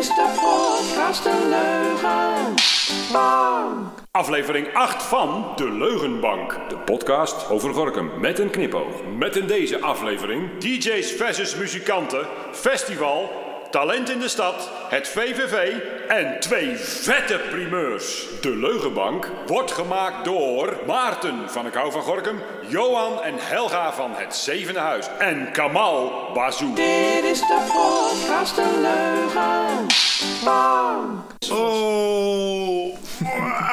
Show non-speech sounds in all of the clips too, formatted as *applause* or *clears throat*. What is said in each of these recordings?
is de podcast De Leugenbank. Aflevering 8 van De Leugenbank. De podcast over Gorkum met een knipoog. Met in deze aflevering DJ's versus muzikanten, festival, talent in de stad, het VVV en twee vette primeurs. De Leugenbank wordt gemaakt door Maarten van Ik Hou van Gorkum, Johan en Helga van Het Zevende Huis en Kamal Bazou. Dit is de podcast De Leugenbank. Oh,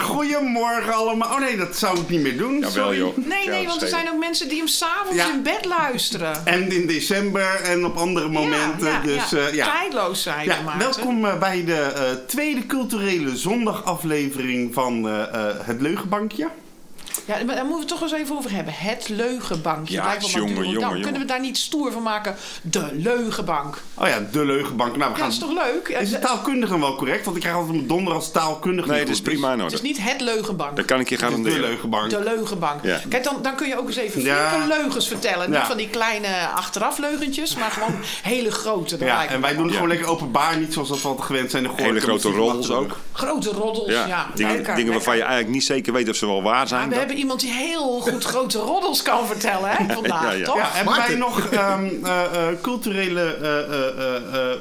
goedemorgen allemaal. Oh nee, dat zou ik niet meer doen. Jawel sorry. joh. Nee, Ja, nee, want er zijn ook mensen die hem s'avonds Ja. in bed luisteren. En in december en op andere momenten. ja, dus ja. eh, ja. Tijdloos zijn we, Ja, welkom eh, bij de eh, tweede culturele zondagaflevering van eh, eh, Het Leugenbankje. Ja, maar daar moeten we het toch eens even over hebben. Het leugenbankje. Ja, jongen, jongen. Kunnen we daar niet stoer van maken? De leugenbank. Oh ja, de Leugenbank. Nou, we Ja, gaan... dat is toch leuk? Is de taalkundige wel correct? Want ik krijg altijd mijn donder als taalkundige. Nee, dat is prima in Het is niet het leugenbank. Dat kan ik je Het is de. Leugenbank. De leugenbank. Ja. Kijk, dan, dan kun je ook eens even Ja. flinke leugens vertellen. Ja. Niet van die kleine achterafleugentjes, maar gewoon hele grote. Ja, en wij doen het gewoon lekker openbaar. Niet zoals dat we altijd gewend zijn. De Hele grote roddels ook. Grote roddels, ja. Ja, dingen, lekker, dingen waarvan je eigenlijk niet zeker weet of ze wel waar zijn. Hebben iemand die heel goed grote roddels kan vertellen hè, vandaag, Ja, ja. toch? Ja, hebben wij nog ehm, eh, eh, culturele eh, eh, eh, eh,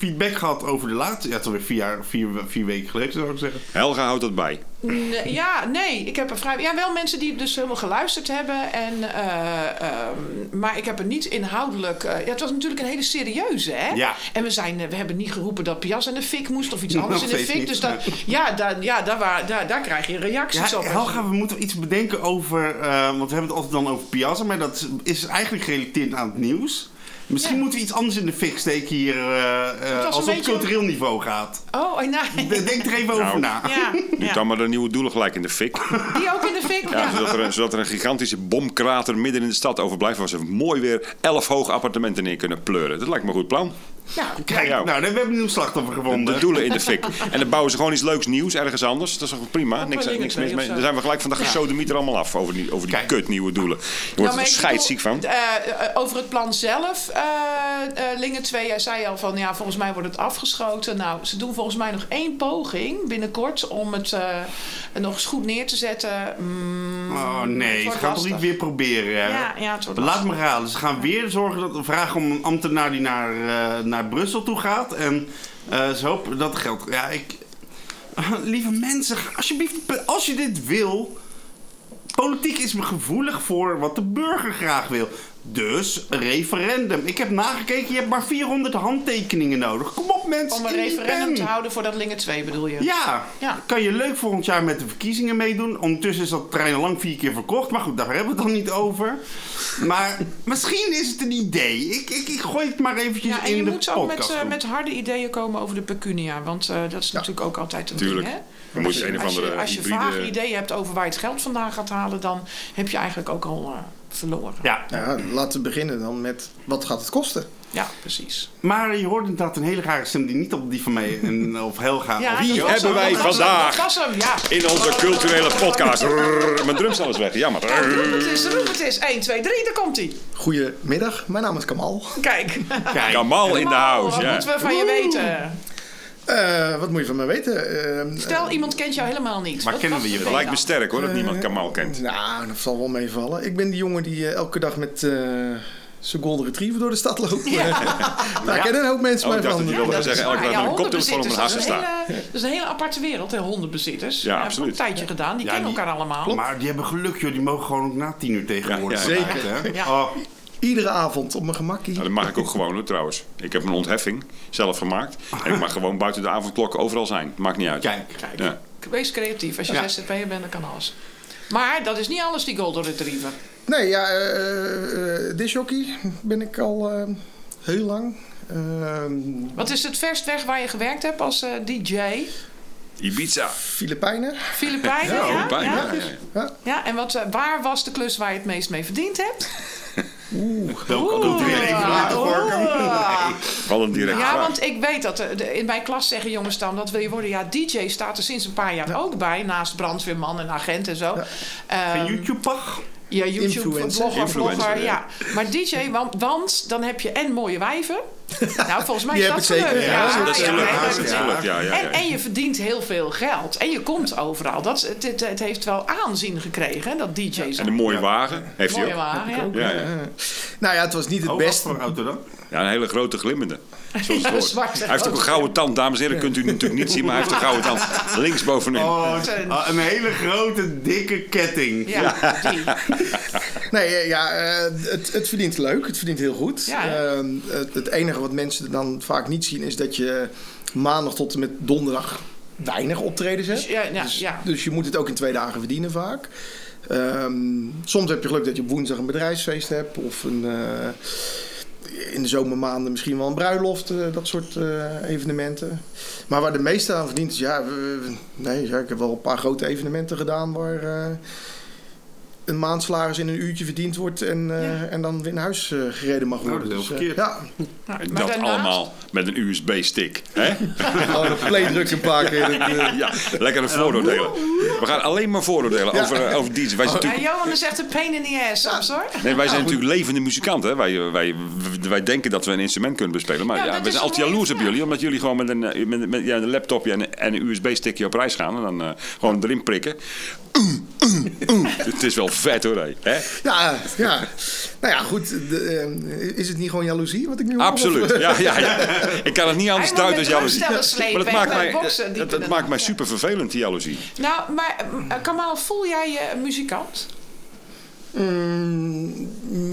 feedback gehad over de laatste... Ja, is alweer vier, jaar, vier, vier weken geleden, zou ik zeggen. Helga houdt dat bij. Nee, ja, nee. Ik heb er vrij. Ja, wel mensen die dus helemaal geluisterd hebben. En, eh, ehm, maar ik heb er niet inhoudelijk. eh, ja, het was natuurlijk een hele serieuze, hè? Ja. En we, zijn, eh, we hebben niet geroepen dat Pias in de fik moest of iets anders Nog in de fik. niet, Dus daar, ja, daar, ja daar, waar, daar, daar krijg je reacties Ja, op. Helga, we moeten iets bedenken over... eh, want we hebben het altijd dan over Piazza, maar dat is eigenlijk gerelateerd aan het nieuws. Misschien Ja. moeten we iets anders in de fik steken hier, eh, eh, een als het op beetje- cultureel niveau gaat. Oh, oh, nee. Denk er even over Nou. na. Ja, Nu ja. dan maar de nieuwe doelen gelijk in de fik. Die ook in de fik? Ja, Ja. zodat, er, een- zodat er een gigantische bomkrater midden in de stad overblijft... waar ze mooi weer elf hoge appartementen neer kunnen pleuren. Dat lijkt me een goed plan. Ja. Kijk, jou. nou, we hebben een nieuw slachtoffer gevonden. De doelen in de fik. *laughs* En dan bouwen ze gewoon iets leuks nieuws ergens anders. Dat is toch prima? Niks, niks mis mee. Dan zijn we gelijk van de gesodemieter allemaal af over die, over die Kijk. kut nieuwe doelen. Je wordt Nou, er scheidsziek van. eh, eh, over het plan zelf, eh eh, Lingen 2, jij zei al van ja, volgens mij wordt het afgeschoten. Nou, ze doen volgens mij nog één poging binnenkort om het eh, nog eens goed neer te zetten. Mm, Oh het nee, ze gaan toch lastig. niet weer proberen. hè? Ja, ja, het wordt Laat me raden. Ze gaan weer zorgen dat we vragen om een ambtenaar die naar, eh, naar Brussel toe gaat. En eh, ze hopen dat geld. Ja, ik. *laughs* lieve mensen, alsjeblieft, als je dit wil. Politiek is me gevoelig voor wat de burger graag wil. Dus referendum. Ik heb nagekeken, je hebt maar 400 handtekeningen nodig. Kom op mensen. Om een referendum te houden voor dat Lingen 2 bedoel je? Ja. Ja. kan je leuk volgend jaar met de verkiezingen meedoen. Ondertussen is dat terrein al lang vier keer verkocht. Maar goed, daar hebben we het dan niet over. Maar *laughs* misschien is het een idee. Ik, ik, ik gooi het maar eventjes Ja, en in je de moet ook met, podcast. eh, met harde ideeën komen over de pecunia. Want eh, dat is natuurlijk ook altijd een Tuurlijk. ding, hè? Je moet Als je, een of als je, andere als je hybride- vage ideeën hebt over waar je het geld vandaan gaat halen... dan heb je eigenlijk ook al eh, verloren. Ja, Ja, laten we beginnen dan met wat gaat het kosten? Ja, precies. maar je hoort inderdaad een hele rare stem die niet op die van mij en, of Helga. Ja, of Wie hebben wij dat was hem, vandaag Dat was hem, ja. In onze culturele podcast. Mijn drumstel is weg, jammer. Roep het roep het eens. 1, 2, 3, daar komt hij. Goedemiddag, mijn naam is Kamal. Kijk. Kijk, Kamal in de house, Wat ja. moeten we van je weten? Eh, wat moet je van mij weten? Eh, Stel, iemand kent jou helemaal niet. Maar Wat- kennen we je Het lijkt me sterk hoor, dat niemand Kamal kent. Nou, dat zal wel meevallen. Ik ben die jongen die eh, elke dag met eh zijn golden retriever door de stad loopt. *laughs* Daar kennen een hoop mensen Oh, mij ik van. dat je wilde dat zeggen, elke dag ja, met een koptelefoon op mijn hondenbezitters, hassen dat staan. een Dat is een hele aparte wereld, hè, hondenbezitters. Ja, Ik heb absoluut. ook een tijdje gedaan. Die Ja, kennen die- elkaar allemaal. Maar die hebben geluk, joh. Die mogen gewoon ook na tien uur tegenwoordig. Ja, ja, ja. hè? Ja. Oh, Iedere avond op mijn gemakkie. Nou, dat mag ik ook gewoon hoor, trouwens. Ik heb een ontheffing zelf gemaakt. En ik mag gewoon buiten de avondklok overal zijn. Maakt niet uit. kijk. Kijk, Ja. wees creatief. Als je Ja. ZZP'er bent, dan kan alles. Maar dat is niet alles, die Golden Retriever. Nee, ja, eh uh, disjockey ben ik al eh, heel lang. Ehm, Wat is het verst weg waar je gewerkt hebt als DJ? Ibiza. Filipijnen. Filipijnen? Ja, ja, Filipijnen, ja? ja, en wat, waar was de klus waar je het meest mee verdiend hebt? Oeh. Een direct Ja, want ik weet dat eh, de- in mijn klas zeggen jongens dan dat wil je worden. Ja, DJ staat er sinds een paar jaar ook bij, naast brandweerman en agent en zo. Ehm, Geen YouTube-pag? Ja, YouTube, Influencer. blogger, vlogger, ja. ja. Maar DJ, want, want dan heb je en mooie wijven. *laughs* Nou, volgens mij is dat gelukt. ja. dat is ja, En, je verdient heel veel geld. En je komt overal. Dat, het, het, het heeft wel aanzien gekregen, hè, dat DJ En een mooie wagen heeft hij Mooie ook. wagen, ja. Ja, ja. Nou ja, het was niet het Oh, wat beste. voor auto dan? ja, een hele grote glimmende. *laughs* Zoals het Ja, hoort. zwarte Hij heeft ook een gouden tand, dames en heren. Kunt u natuurlijk niet zien, maar hij heeft een gouden tand links bovenin. Oh, *laughs* Een- ah, een hele grote, dikke ketting. Ja, die. Nee, ja, eh, het, het verdient leuk. Het verdient heel goed. Ehm, het, het enige wat mensen dan vaak niet zien is dat je maandag tot en met donderdag weinig optredens hebt. Dus, ja, ja, dus, ja. dus je moet het ook in twee dagen verdienen vaak. Ehm, soms heb je geluk dat je op woensdag een bedrijfsfeest hebt of een, eh, in de zomermaanden misschien wel een bruiloft, eh, dat soort eh, evenementen. Maar waar de meeste aan verdient is, ja, we- nee, ja, ik heb wel een paar grote evenementen gedaan waar een maandsalaris in een uurtje verdiend wordt en, eh, Ja. en dan weer naar huis eh, gereden mag Nou, worden. dat is heel Dus, eh, verkeerd. ja, Nou, dat daarnaast- allemaal met een USB-stick. hè? *laughs* gewoon op play drukken een paar keer. Eh, *laughs* Ja, lekkere vooroordelen. We gaan alleen maar vooroordelen Ja. over, over DJ's. Wij zijn Ja, natuurlijk, Johan is echt een pain in the ass soms hoor. nee, wij zijn natuurlijk levende muzikanten. hè. Wij, wij, wij denken dat we een instrument kunnen bespelen. Maar Ja, we zijn een altijd jaloers op jullie. Omdat jullie gewoon met een, met, met, ja, een laptopje en, en een USB-stickje op reis gaan. En dan eh, gewoon erin prikken. Het is wel vet hoor. Hè? ja, ja. Nou ja, goed. de, eh, is het niet gewoon jaloezie wat ik nu hoor? Absoluut. Of, eh, Ja, ja, ja. Ik kan het niet anders duiden als jaloezie. Maar dat maakt mij, boksen dat, maakt mij super vervelend, die jaloezie. Nou, maar eh, Kamal, voel jij je een muzikant? Mm,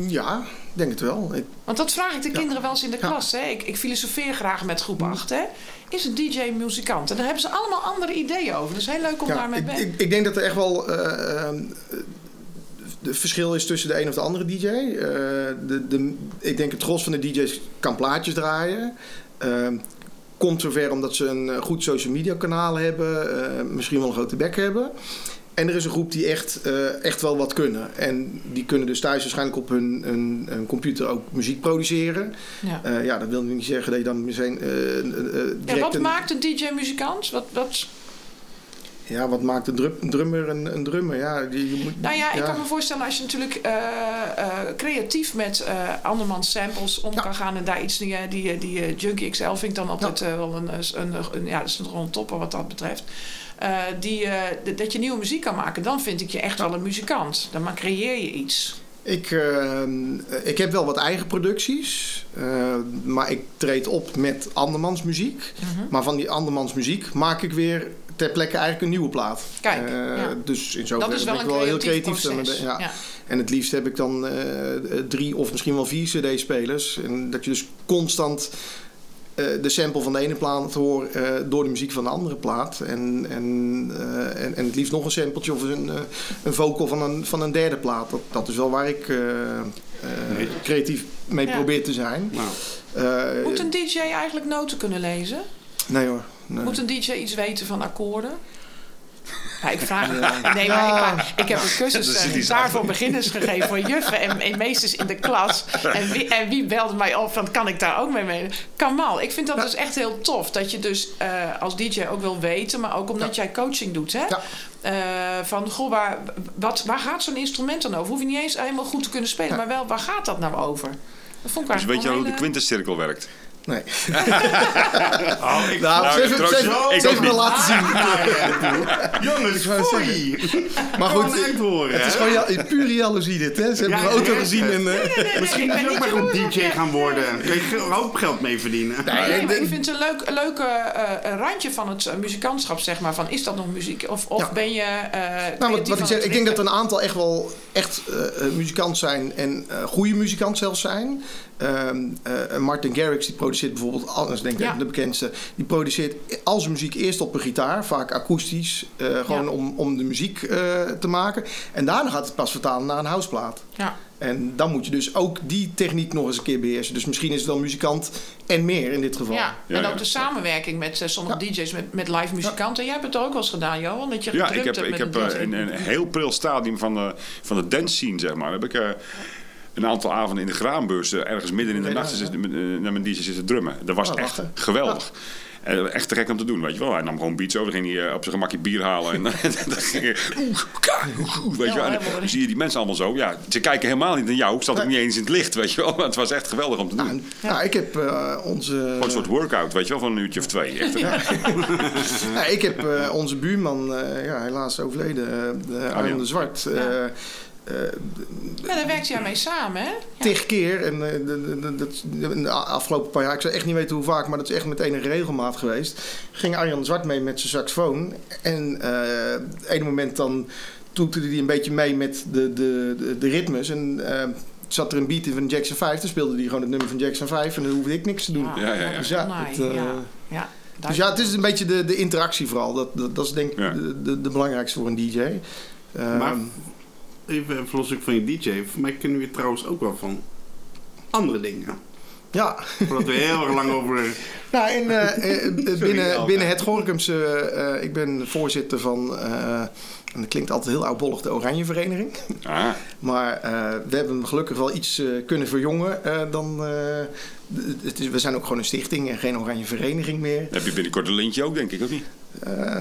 ja, denk het wel. Ik- Want dat vraag ik de kinderen wel eens in de klas. Hè? Ik, ik filosofeer graag met groep 8. Hè? Is een DJ muzikant? En daar hebben ze allemaal andere ideeën over. Dus heel leuk om daarmee bij. ik, ik denk dat er echt wel eh, eh, de verschil is tussen de een of de andere DJ. Eh, de, de, ik denk het gros van de DJ's kan plaatjes draaien. Eh, komt zover omdat ze een eh, goed social media kanaal hebben. misschien wel een grote bek hebben. En er is een groep die echt, eh, echt wel wat kunnen. En die kunnen dus thuis waarschijnlijk op hun, hun, hun computer ook muziek produceren. Ja. Eh, ja, dat wil niet zeggen dat je dan meteen eh, eh, direct Ja, wat een- maakt een DJ muzikant? Wat, wat, Ja, wat maakt een, drum- een drummer een, een drummer? Ja, die, je moet, nou ja, ik kan me voorstellen als je natuurlijk eh, eh, creatief met eh andermans samples om kan gaan en daar iets die, die, die Junkie XL vind ik dan altijd wel een, een, een, ja, dat is nog een topper wat dat betreft. Die, dat je nieuwe muziek kan maken, dan vind ik je echt wel een muzikant. Dan creëer je iets. Ik, eh, ik heb wel wat eigen producties, maar ik treed op met andermans muziek. Mhm. Maar van die andermans muziek maak ik weer ter plekke eigenlijk een nieuwe plaat. Kijk, Eh, ja. Dus in Dat zoverre is wel ben een ik wel heel creatief proces. ja. Ja. En het liefst heb ik dan eh, drie of misschien wel vier cd-spelers. En dat je dus constant eh, de sample van de ene plaat hoort eh, door de muziek van de andere plaat. En, en, eh, en, en het liefst nog een sampletje of een, eh, een vocal van een, van een derde plaat. Dat, dat is wel waar ik eh, eh, creatief mee Ja. probeer te zijn. Nou, Eh, Moet een DJ eigenlijk noten kunnen lezen? Nee hoor. Nee. Moet een DJ iets weten van akkoorden? *laughs* Ja, ik vraag Nee, maar ik, ik heb een *laughs* cursus is eh, daarvoor beginners gegeven voor juffen en, en meesters in de klas. En wie, en wie belde mij op van kan ik daar ook mee mee? Kamal, ik vind dat dus echt heel tof. Dat je dus eh, als DJ ook wil weten, maar ook omdat jij coaching doet. Hè? Ja. Eh, van, goh, waar, wat, waar gaat zo'n instrument dan over? Hoef je niet eens helemaal goed te kunnen spelen, maar wel, waar gaat dat nou over? Dat vond ik Dus weet je wel hoe de quintescirkel werkt? Nee. *laughs* oh, ik Nou, Nou, ik laten zien. Jongens, wou foei. *laughs* Maar goed, horen, het is gewoon ja, pure jaloezie dit. Hè? Ze hebben Ja, mijn auto gezien en... eh, Misschien ben je ook maar een DJ gaan worden. Kun je een hoop geld mee verdienen. Nee, maar ik vind het een leuk, een leuke eh, een randje van het eh, muzikantschap, zeg maar. Van, is dat nog muziek? Of, of Ja. ben je eh Nou, wat, ik zeg, het ik denk dat er een aantal echt wel echt muzikant zijn en eh goede muzikant zelfs zijn. Ehm, eh, Martin Garrix die produceert bijvoorbeeld, is denk ik Ja. de bekendste, die produceert al zijn muziek eerst op een gitaar, vaak akoestisch, eh, gewoon Ja. om, om de muziek eh, te maken. En daarna gaat het pas vertalen naar een houseplaat. Ja. En dan moet je dus ook die techniek nog eens een keer beheersen. Dus misschien is het wel muzikant en meer in dit geval. Ja, Ja, en ook de samenwerking met sommige DJ's, met, met live muzikanten. Jij hebt het ook wel eens gedaan, Johan, dat je Ja, ik heb, hebt ik met heb een een heel pril stadium van de, van de dance scene, zeg maar. Heb ik eh, een aantal avonden in de graanbeurs, eh, ergens midden in de Ja, nacht, ja. met, eh, naar mijn DJ zitten drummen. Dat was Oh, echt geweldig. En echt te gek om te doen, weet je wel. Hij nam gewoon beats over, dan ging hij eh, op zijn gemakje bier halen. En *laughs* dan ging hij, weet je wel. En dan zie je die mensen allemaal zo. Ja, ze kijken helemaal niet naar jou. Ik zat ook niet eens in het licht, weet je wel. Maar *laughs* het was echt geweldig om te doen. Nou, nou, ik heb eh, onze... Gewoon een soort workout, weet je wel, van een uurtje of twee. Echt, Nou, *laughs* ik heb eh, onze buurman, eh, ja, helaas overleden, uh, Arjan de Zwart. eh, Ja. Eh, Ja, daar werkt jij mee samen, hè? Ja. tig keer. En eh, de, dat- afgelopen paar jaar, ik zou echt niet weten hoe vaak, maar dat is echt met enige regelmaat geweest. Ging Arjan de Zwart mee met zijn saxofoon. En eh op een moment dan toeterde hij een beetje mee met de, de, de, de ritmes. En eh, zat er een beat in van Jackson 5, dan speelde hij gewoon het nummer van Jackson 5 en dan hoefde ik niks te doen. Ja, ja, ja. Dus ja, het, eh, ja. ja. Dus ja, het is een beetje de, de interactie vooral. Dat, dat, dat is denk ik Ja. de, de, de belangrijkste voor een DJ. Ehm, Maar even, even los ook van je DJ. Voor mij kunnen we trouwens ook wel van andere dingen. ja, Voordat we heel erg lang over... *laughs* nou, en, eh, eh, binnen, binnen het Gorkumse, eh, ik ben voorzitter van, en dat klinkt altijd heel oudbollig, de Oranje Vereniging. Ah, *laughs* Maar eh, we hebben gelukkig wel iets eh, kunnen verjongen. eh, dan, eh, het is, we zijn ook gewoon een stichting en geen Oranje Vereniging meer. dan heb je binnenkort een lintje ook, denk ik, of niet?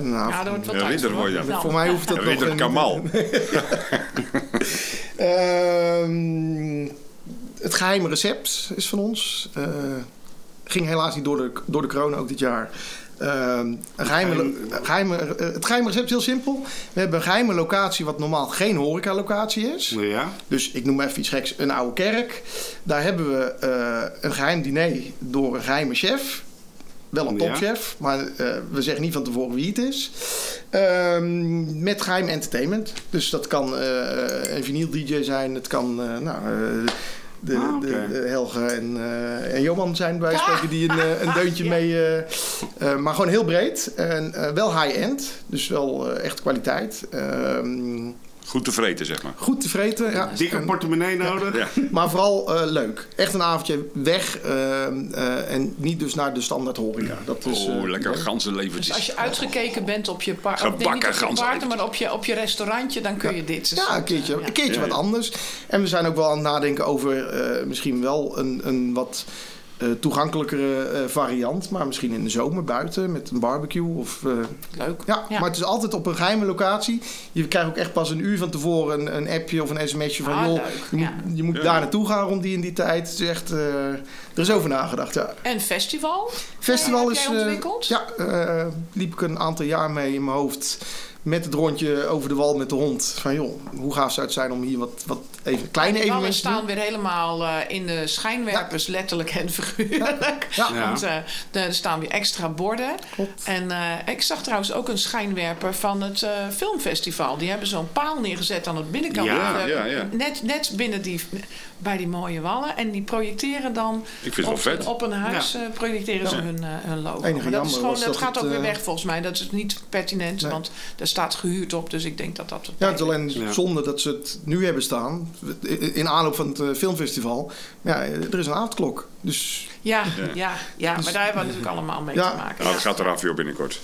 Nou, Ja, dat wordt wel Ridder voor, word je hoor. dan. Voor mij hoeft dat nog... Een- Kamal. *laughs* *laughs* Ehm, het geheime recept is van ons. Eh, ging helaas niet door de, door de corona ook dit jaar. Ehm, een geheime, Geheim- geheime, eh, het geheime recept is heel simpel. We hebben een geheime locatie wat normaal geen horecalocatie is. Ja. Dus ik noem even iets geks, een oude kerk. Daar hebben we eh, een geheim diner door een geheime chef. Wel een Ja. topchef, maar eh, we zeggen niet van tevoren wie het is. Ehm, met geheim entertainment. Dus dat kan eh, een vinyl DJ zijn. Het kan eh, nou, eh, de, Ah, de, de en, eh, en Johan zijn bij Ah. spreken die een, eh, een *laughs* deuntje Ja. mee... eh, maar gewoon heel breed. En wel high-end. Dus wel echt kwaliteit. Ehm, Goed tevreden, zeg maar. goed te vreten. Ja. Dikke portemonnee nodig. Ja. *laughs* maar vooral eh, leuk. Echt een avondje weg. ehm, eh, en niet dus naar de standaard horeca. Dat is, Oh, eh, lekker leuk. Dus ganzenlevertjes. als je uitgekeken bent op je, par- Gebakken nee, niet op je ganzen. partner, maar op je, op je restaurantje, dan kun je dit. Dus Ja, een keertje, ja. een keertje Ja, wat anders. En we zijn ook wel aan het nadenken over eh, misschien wel een, een wat eh, toegankelijkere eh, variant. Maar misschien in de zomer buiten met een barbecue. Of, eh, Leuk. ja, Ja. maar het is altijd op een geheime locatie. Je krijgt ook echt pas een uur van tevoren een, een appje of een sms'je van... Ah, joh, je ja. moet, je moet Ja. daar naartoe gaan rond die in die tijd. Het is echt... eh, er is over nagedacht, ja. En festival? Festival is. jij eh, ontwikkeld? ja, eh, liep ik een aantal jaar mee in mijn hoofd. Met het rondje over de wal met de hond. Van joh, hoe gaaf zou het zijn om hier wat, wat even kleine evenementen te doen. staan weer helemaal eh, in de schijnwerpers, letterlijk en figuurlijk. Ja. Ja. *laughs* Want eh, er staan weer extra borden. Klopt. En eh, ik zag trouwens ook een schijnwerper van het eh, filmfestival. Die hebben zo'n paal neergezet aan het binnenkant. Ja, ja, ja. Net, net binnen die, bij die mooie wallen. En die projecteren dan Ik vind het wel op, vet. op een huis projecteren ze hun, hun logo. Enige Maar dat, is gewoon, dat gaat het, ook weer weg volgens mij. Dat is niet pertinent, Nee. want er staat gehuurd op. Dus ik denk dat dat... Ja, het is alleen Ja. zonde dat ze het nu hebben staan. In aanloop van het eh, filmfestival. Ja, er is een avondklok. Dus Ja, Ja. ja, ja, maar daar hebben we natuurlijk allemaal mee Ja. te maken. Nou, dat Ja. gaat eraf, joh, binnenkort.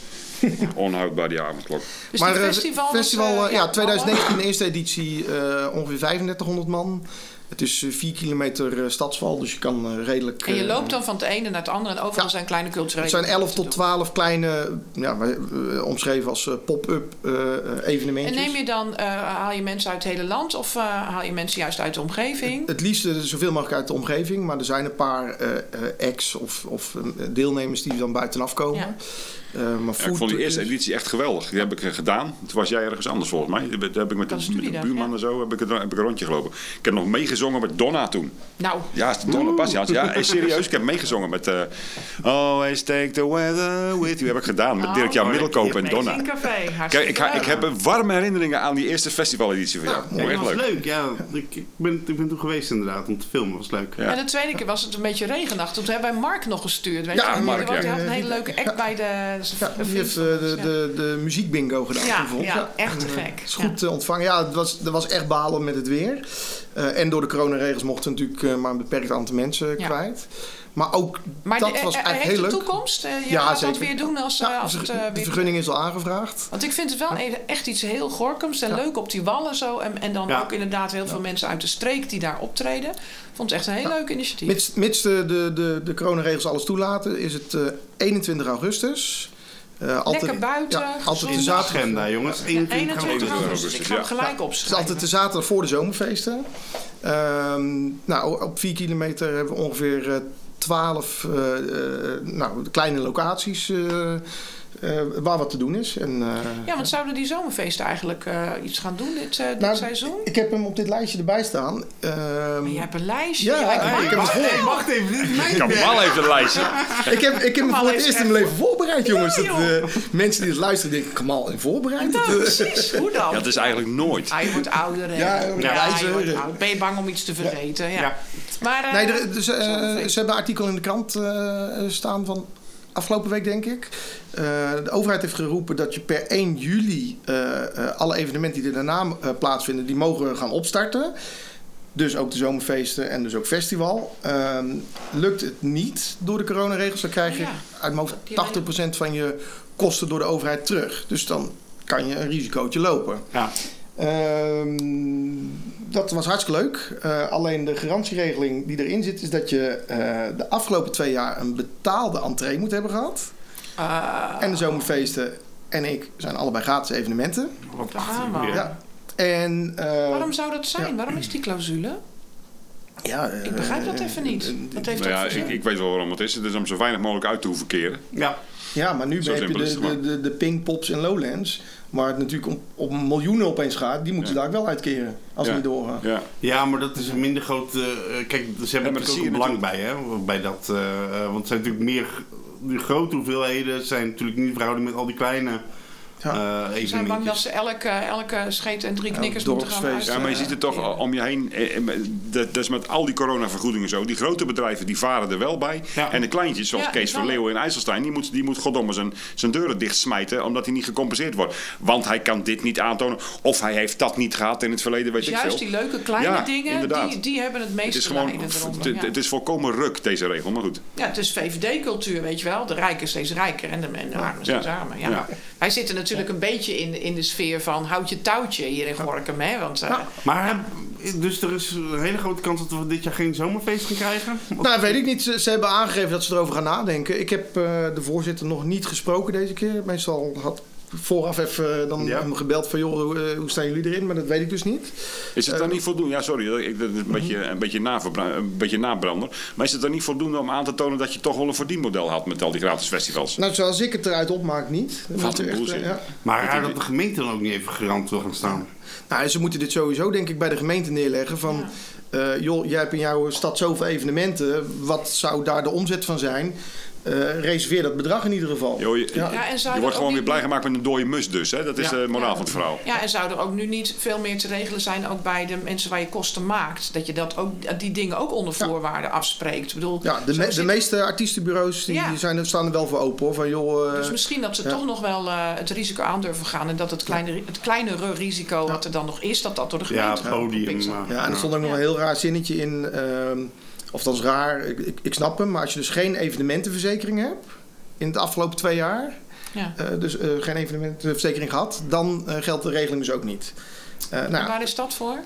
Onhoudbaar die avondklok. Dus maar die eh, festival, eh, ja, 2019 de eerste editie eh, ongeveer 3500 man. Het is 4 kilometer eh, stadsval, dus je kan eh, redelijk... En je eh, loopt dan van het ene naar het andere en overal Ja. zijn kleine culturele... Het zijn 11 dingen tot te 12 kleine, ja, eh, omschreven als eh, pop-up eh, eh, doen. En evenementjes. neem je dan, eh, haal je mensen uit het hele land of eh, haal je mensen juist uit de omgeving? Het liefst eh, zoveel mogelijk uit de omgeving, maar er zijn een paar eh eh, ex of, of eh, deelnemers die dan buitenaf komen. Ja. Eh, maar Ja, ik vond die eerste editie echt geweldig. Die heb ik eh, gedaan. Toen was jij ergens anders volgens mij. Daar heb ik met de, met buurman ja. en zo heb ik, heb ik een rondje gelopen. Ik heb nog meegezongen met Donna toen. Nou, Ja, is de Donna Bastiaans. Ja, hey, serieus. Ik heb meegezongen met eh Always Take the Weather With You. Heb ik gedaan met Oh, Dirk-Jan oh, Middelkoop en Donna. Café. Kijk, ik, ik heb een warme herinneringen aan die eerste festivaleditie van jou. Ja, Mooi, dat echt was leuk. leuk. Ja, ik, ik, ben, ik ben toen geweest inderdaad om te filmen. was leuk. Ja. En de tweede keer was het een beetje regenachtig. Toen hebben wij Mark nog gestuurd. Weet Ja, je? Mark, die, had een hele leuke act bij de... Ja, die vriend heeft van eh, de, ja. de, de muziekbingo gedaan Ja, ja, echt te eh, gek. is goed eh, ontvangen. Ja, het was, er was echt balen met het weer. En door de coronaregels mochten we natuurlijk maar een beperkt aantal mensen kwijt. Maar ook Maar dat de- was eigenlijk heel de leuk. toekomst? Eh, je Ja, gaat dat weer doen als, Ja, als de het eh, de vergunning is al aangevraagd. Want ik vind het wel echt iets heel Gorkums en Ja. leuk op die wallen zo. En, en dan ook inderdaad heel veel mensen uit de streek die daar optreden. Vond het echt een heel leuk initiatief. Mits, mits de, de, de, de coronaregels alles toelaten, is het eh, 21 augustus. Eh, altijd, Lekker buiten, Ja, altijd de zaterdag. Jongens. Ja, 21 21 augustus. Ik ga hem ja. gelijk Het is opschrijven. altijd de zaterdag voor de zomerfeesten. Ehm, nou, op 4 kilometer hebben we ongeveer eh 12 eh, eh, nou, kleine locaties eh, waar wat te doen is. En, eh, Ja, want zouden die zomerfeesten eigenlijk eh, iets gaan doen dit, eh, dit Nou, seizoen? ik heb hem op dit lijstje erbij staan. Ehm, Maar je hebt een lijstje. Ja, Ja, ik hey, maak ik heb het wel. Hey, wacht even, dit is mijn Kamal heeft een lijstje. ik heb, ik heb hem voor het eerst in mijn leven voorbereid, jongens. Ja, joh. eh, mensen die het luisteren denken, Kamal, in voorbereid? Nou, Dat, precies. Hoe dan? Ja, dat is eigenlijk nooit. Ah, je wordt ouder. hè? Ja, ja, ja, wijzer. je wordt ouder. Ben je bang om iets te vergeten? Ja. Ja. Maar, eh, Nee, er, dus, eh, ze hebben een artikel in de krant eh, staan van afgelopen week, denk ik. Eh, de overheid heeft geroepen dat je per 1 juli eh, eh, alle evenementen die er daarna plaatsvinden, die mogen gaan opstarten. Dus ook de zomerfeesten en dus ook festival. Ehm, lukt het niet door de coronaregels, dan krijg je Ja. uit mijn hoofd Die 80% van je kosten door de overheid terug. Dus dan kan je een risicootje lopen. Ja. Ehm, dat was hartstikke leuk. Eh, alleen de garantieregeling die erin zit, is dat je eh, de afgelopen twee jaar een betaalde entree moet hebben gehad. Ah, En de zomerfeesten en ik zijn allebei gratis evenementen. we. Ja. En, eh, Waarom zou dat zijn? ja. Waarom is die clausule? ja, Ik begrijp dat even niet. Wat heeft Nou ja, ik, ik weet wel waarom het is. Het is om zo weinig mogelijk uit te hoeven keren. Ja. Ja, maar nu heb je de, de, de, de Pinkpops en Lowlands. Waar het natuurlijk om, om miljoenen opeens gaat. Die moeten Ja. daar wel uitkeren. Als Ja. doorgaan. Ja. ja, maar dat is een minder groot... eh, kijk, ze hebben maar zie ook belang bij, hè? Bij dat, eh, eh, want het zijn natuurlijk meer... De grote hoeveelheden zijn natuurlijk niet in verhouding met al die kleine Ja. eh Ze zijn bang dat ze elke, elke scheet en drie Ja, knikkers moeten gaan uit. Ja, maar je ziet het toch om je heen. eh, eh, Dat, dat is met al die coronavergoedingen zo. Die grote bedrijven die varen er wel bij. Ja. En de kleintjes, zoals Ja, Kees van. Leeuwen in IJsselstein, die moet, die moet goddomme zijn, zijn deuren dichtsmijten. Omdat hij niet gecompenseerd wordt. Want hij kan dit niet aantonen. Of hij heeft dat niet gehad in het verleden, weet ik Juist veel. die leuke kleine Ja, dingen, inderdaad. die, die hebben het Het meeste is gewoon. Het, eronder. het- ja. het is volkomen ruk, deze regel. Maar goed. Ja, het is VVD-cultuur, weet je wel. De rijken steeds rijker en de, en de armen steeds Ja. armer. Ja. Ja. Wij zitten natuurlijk een beetje in, in de sfeer van houd je touwtje hier in Gorkum. Hè? Want, eh, Maar, dus er is een hele grote kans dat we dit jaar geen zomerfeest gaan krijgen? Nou, weet ik niet. Ze, ze hebben aangegeven dat ze erover gaan nadenken. Ik heb eh, de voorzitter nog niet gesproken deze keer. Meestal had vooraf even dan Ja. hem gebeld van... joh, hoe, eh, hoe staan jullie erin? Maar dat weet ik dus niet. Is het dan Eh, niet voldoende? Ja, sorry, ik- dat is een beetje, een beetje, een beetje nabrander. Maar is het dan niet voldoende om aan te tonen dat je toch wel een verdienmodel had met al die gratis festivals? Nou, zoals ik het eruit opmaak, niet. Wat een eh, ja. Maar raar dat de gemeente dan ook niet even garant wil gaan staan. Nou, ze moeten dit sowieso denk ik bij de gemeente neerleggen van... eh, joh, jij hebt in jouw stad zoveel evenementen. Wat zou daar de omzet van zijn? Eh, reserveer dat bedrag in ieder geval. Jo, je, Ja. Ja, en zou je wordt gewoon weer blij gemaakt met een dode mus dus. Hè? Dat is Ja. de moraal Ja. van het verhaal. Ja, en zou er ook nu niet veel meer te regelen zijn, ook bij de mensen waar je kosten maakt, dat je dat ook, die dingen ook onder Ja. voorwaarden afspreekt. Ik bedoel, Ja, de, me- de meeste artiestenbureaus die Ja. zijn, staan er wel voor open hoor. Van, joh, eh, Dus misschien dat ze ja. toch nog wel eh, het risico aandurven gaan en dat het, kleine, het kleinere risico wat er dan nog is, dat dat door de Ja, gemeente wordt podium. Ja, en er stond ook nog Ja. een heel raar zinnetje in. Of dat is raar, ik, ik, ik snap hem. Maar als je dus geen evenementenverzekering hebt in de afgelopen twee jaar, Ja. eh, dus eh, geen evenementenverzekering gehad, dan eh, geldt de regeling dus ook niet. Eh nou, waar is dat voor?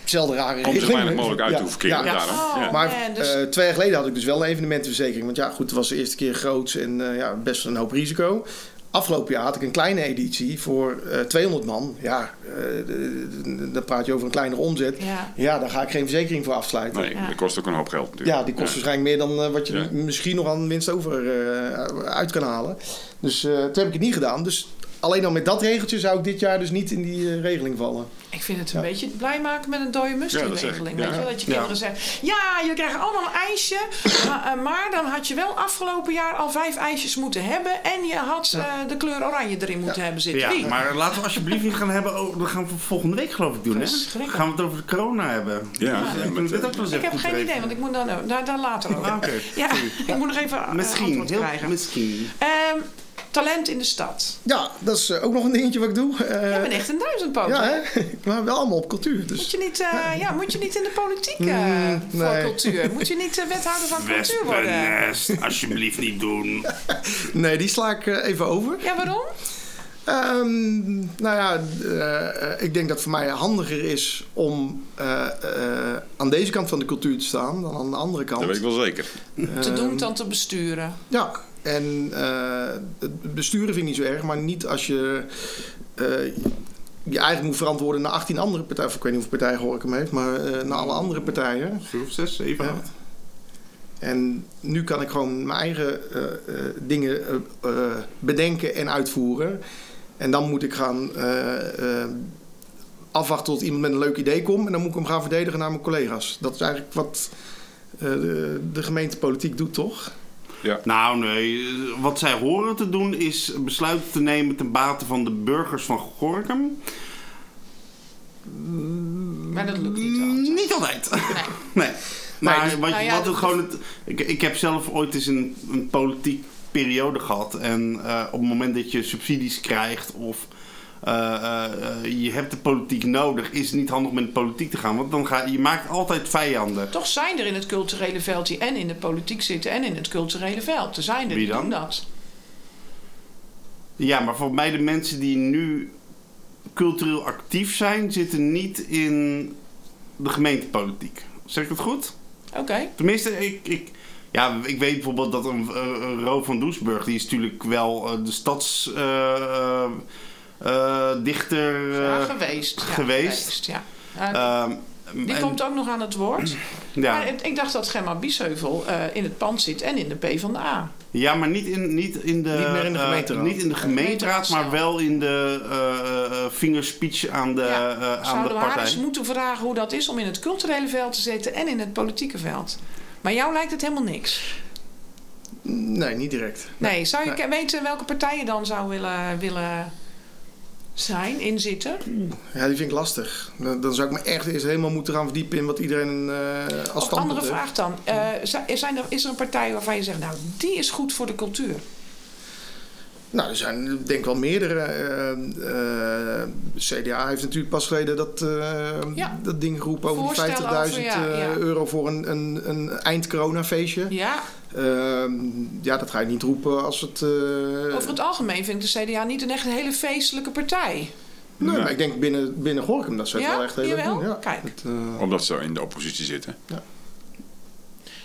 hetzelfde rare Om zo regeling. weinig mogelijk uit te Ja, hoeven keren. ja. Daarom. Oh. Ja. Maar Man, dus- eh, twee jaar geleden had ik dus wel een evenementenverzekering. Want ja, goed, het was de eerste keer groot en eh, ja, best een hoop risico. Afgelopen jaar had ik een kleine editie voor eh 200 man. Ja, eh, dan praat je over een kleinere omzet. Ja. Ja, daar ga ik geen verzekering voor afsluiten. Nee, Ja. dat kost ook een hoop geld natuurlijk. Ja, die kost waarschijnlijk meer dan eh, wat je misschien nog aan winst over eh, uit kan halen. Dus eh toen heb ik het niet gedaan. Dus alleen al met dat regeltje zou ik dit jaar dus niet in die eh, regeling vallen. Ik vind het een Ja. beetje blij maken met een dode mus, Ja, dat ik. Ja. Weet je wel, dat je Ja. kinderen zeggen, ja, jullie krijgen allemaal een ijsje. *clears throat* maar, eh, maar dan had je wel afgelopen jaar al vijf ijsjes moeten hebben. En je had eh, de kleur oranje erin moeten hebben zitten. Ja, Wie? maar laten we alsjeblieft niet gaan hebben. Oh, dat gaan we volgende week geloof ik doen, hè? Gaan we het over de corona hebben. Ja, ja, ik met, wel eens ik heb geen idee, want ik moet dan, daar, daar later over. Ah, oké. Ja, ik moet nog even Misschien, antwoord heel krijgen. misschien. Ehm, Talent in de stad. Ja, dat is eh, ook nog een dingetje wat ik doe. Eh, Je bent echt een duizendpoot. ja, hè? *laughs* maar wel allemaal op cultuur. Moet Dus. je, niet, eh, ja, moet je niet in de politiek eh, Mm, voor nee. cultuur? Moet je niet eh, wethouder van cultuur worden? Wespennest, alsjeblieft niet doen. *laughs* Nee, die sla ik eh, even over. Ja, waarom? Ehm, nou ja, eh, eh, ik denk dat het voor mij handiger is om eh, eh, aan deze kant van de cultuur te staan dan aan de andere kant. Dat weet ik wel zeker. Te Ehm, doen dan te besturen. Ja, en eh, het besturen vind ik niet zo erg, maar niet als je eh, je eigenlijk moet verantwoorden naar 18 andere partijen. Of ik weet niet hoeveel partijen Gorkum heeft, maar eh, naar alle andere partijen. Of zes, zeven, Ja. acht. En nu kan ik gewoon mijn eigen dingen bedenken en uitvoeren. En dan moet ik gaan afwachten tot iemand met een leuk idee komt. En dan moet ik hem gaan verdedigen naar mijn collega's. Dat is eigenlijk wat de, de gemeentepolitiek doet, toch? Nou, nee. Wat zij horen te doen is besluiten te nemen ten bate van de burgers van Gorkum. Maar dat lukt niet altijd. Niet altijd. Nee. *laughs* Nee. Maar dus- wat, nou ja, wat het gewoon het, ik, ik heb zelf ooit eens een, een politiek periode gehad. En eh, op het moment dat je subsidies krijgt of je hebt de politiek nodig, is het niet handig om met de politiek te gaan. Want dan ga je maakt altijd vijanden. Toch zijn er in het culturele veld die en in de politiek zitten en in het culturele veld. Er zijn er Wie die dan? doen dat. Ja, maar voor mij de mensen die nu cultureel actief zijn, zitten niet in de gemeentepolitiek. Zeg ik het goed? Oké. Tenminste, ik, ik, ja, ik weet bijvoorbeeld dat een, eh, een Ro van Doesburg, die is natuurlijk wel eh, de stadsdichter dichter. Ja, eh, geweest. Ja, geweest. ja. Ja, ehm, die en- komt ook nog aan het woord. *clears throat* ja. Maar ik, ik dacht dat Gemma Biesheuvel eh, in het pand zit en in de P van de A. ja, maar niet in, niet in de, Niet meer in de eh, gemeenteraad. niet in de gemeenteraad, maar wel in de eh, eh, fingerspeech aan de, Ja. eh, aan de Zouden we haar partij. eens moeten vragen hoe dat is om in het culturele veld te zitten en in het politieke veld. Maar jou lijkt het helemaal niks. Nee, niet direct. Nee, zou je Nee. weten welke partij je dan zou willen, willen zijn, inzitten? Ja, die vind ik lastig. Dan dan zou ik me echt eerst helemaal moeten gaan verdiepen in wat iedereen eh als Of andere heeft. vraag dan. Eh, zi- zijn er, is er een partij waarvan je zegt, nou, die is goed voor de cultuur? Nou, er zijn denk ik wel meerdere. eh, CDA heeft natuurlijk pas geleden dat, Ja. dat ding geroepen over die Voorstel 50.000 over, ja, eh, ja. euro voor een, een, een eind-corona-feestje. Ja, Ehm, ja, dat ga je niet roepen als het... eh, over het algemeen vind ik de CDA niet een echt hele feestelijke partij. Nee, maar ik denk binnen, binnen Gorkum dat ze het Ja? wel echt heel leuk doen. Ja. Kijk. Het, eh, Omdat ze in de oppositie zitten.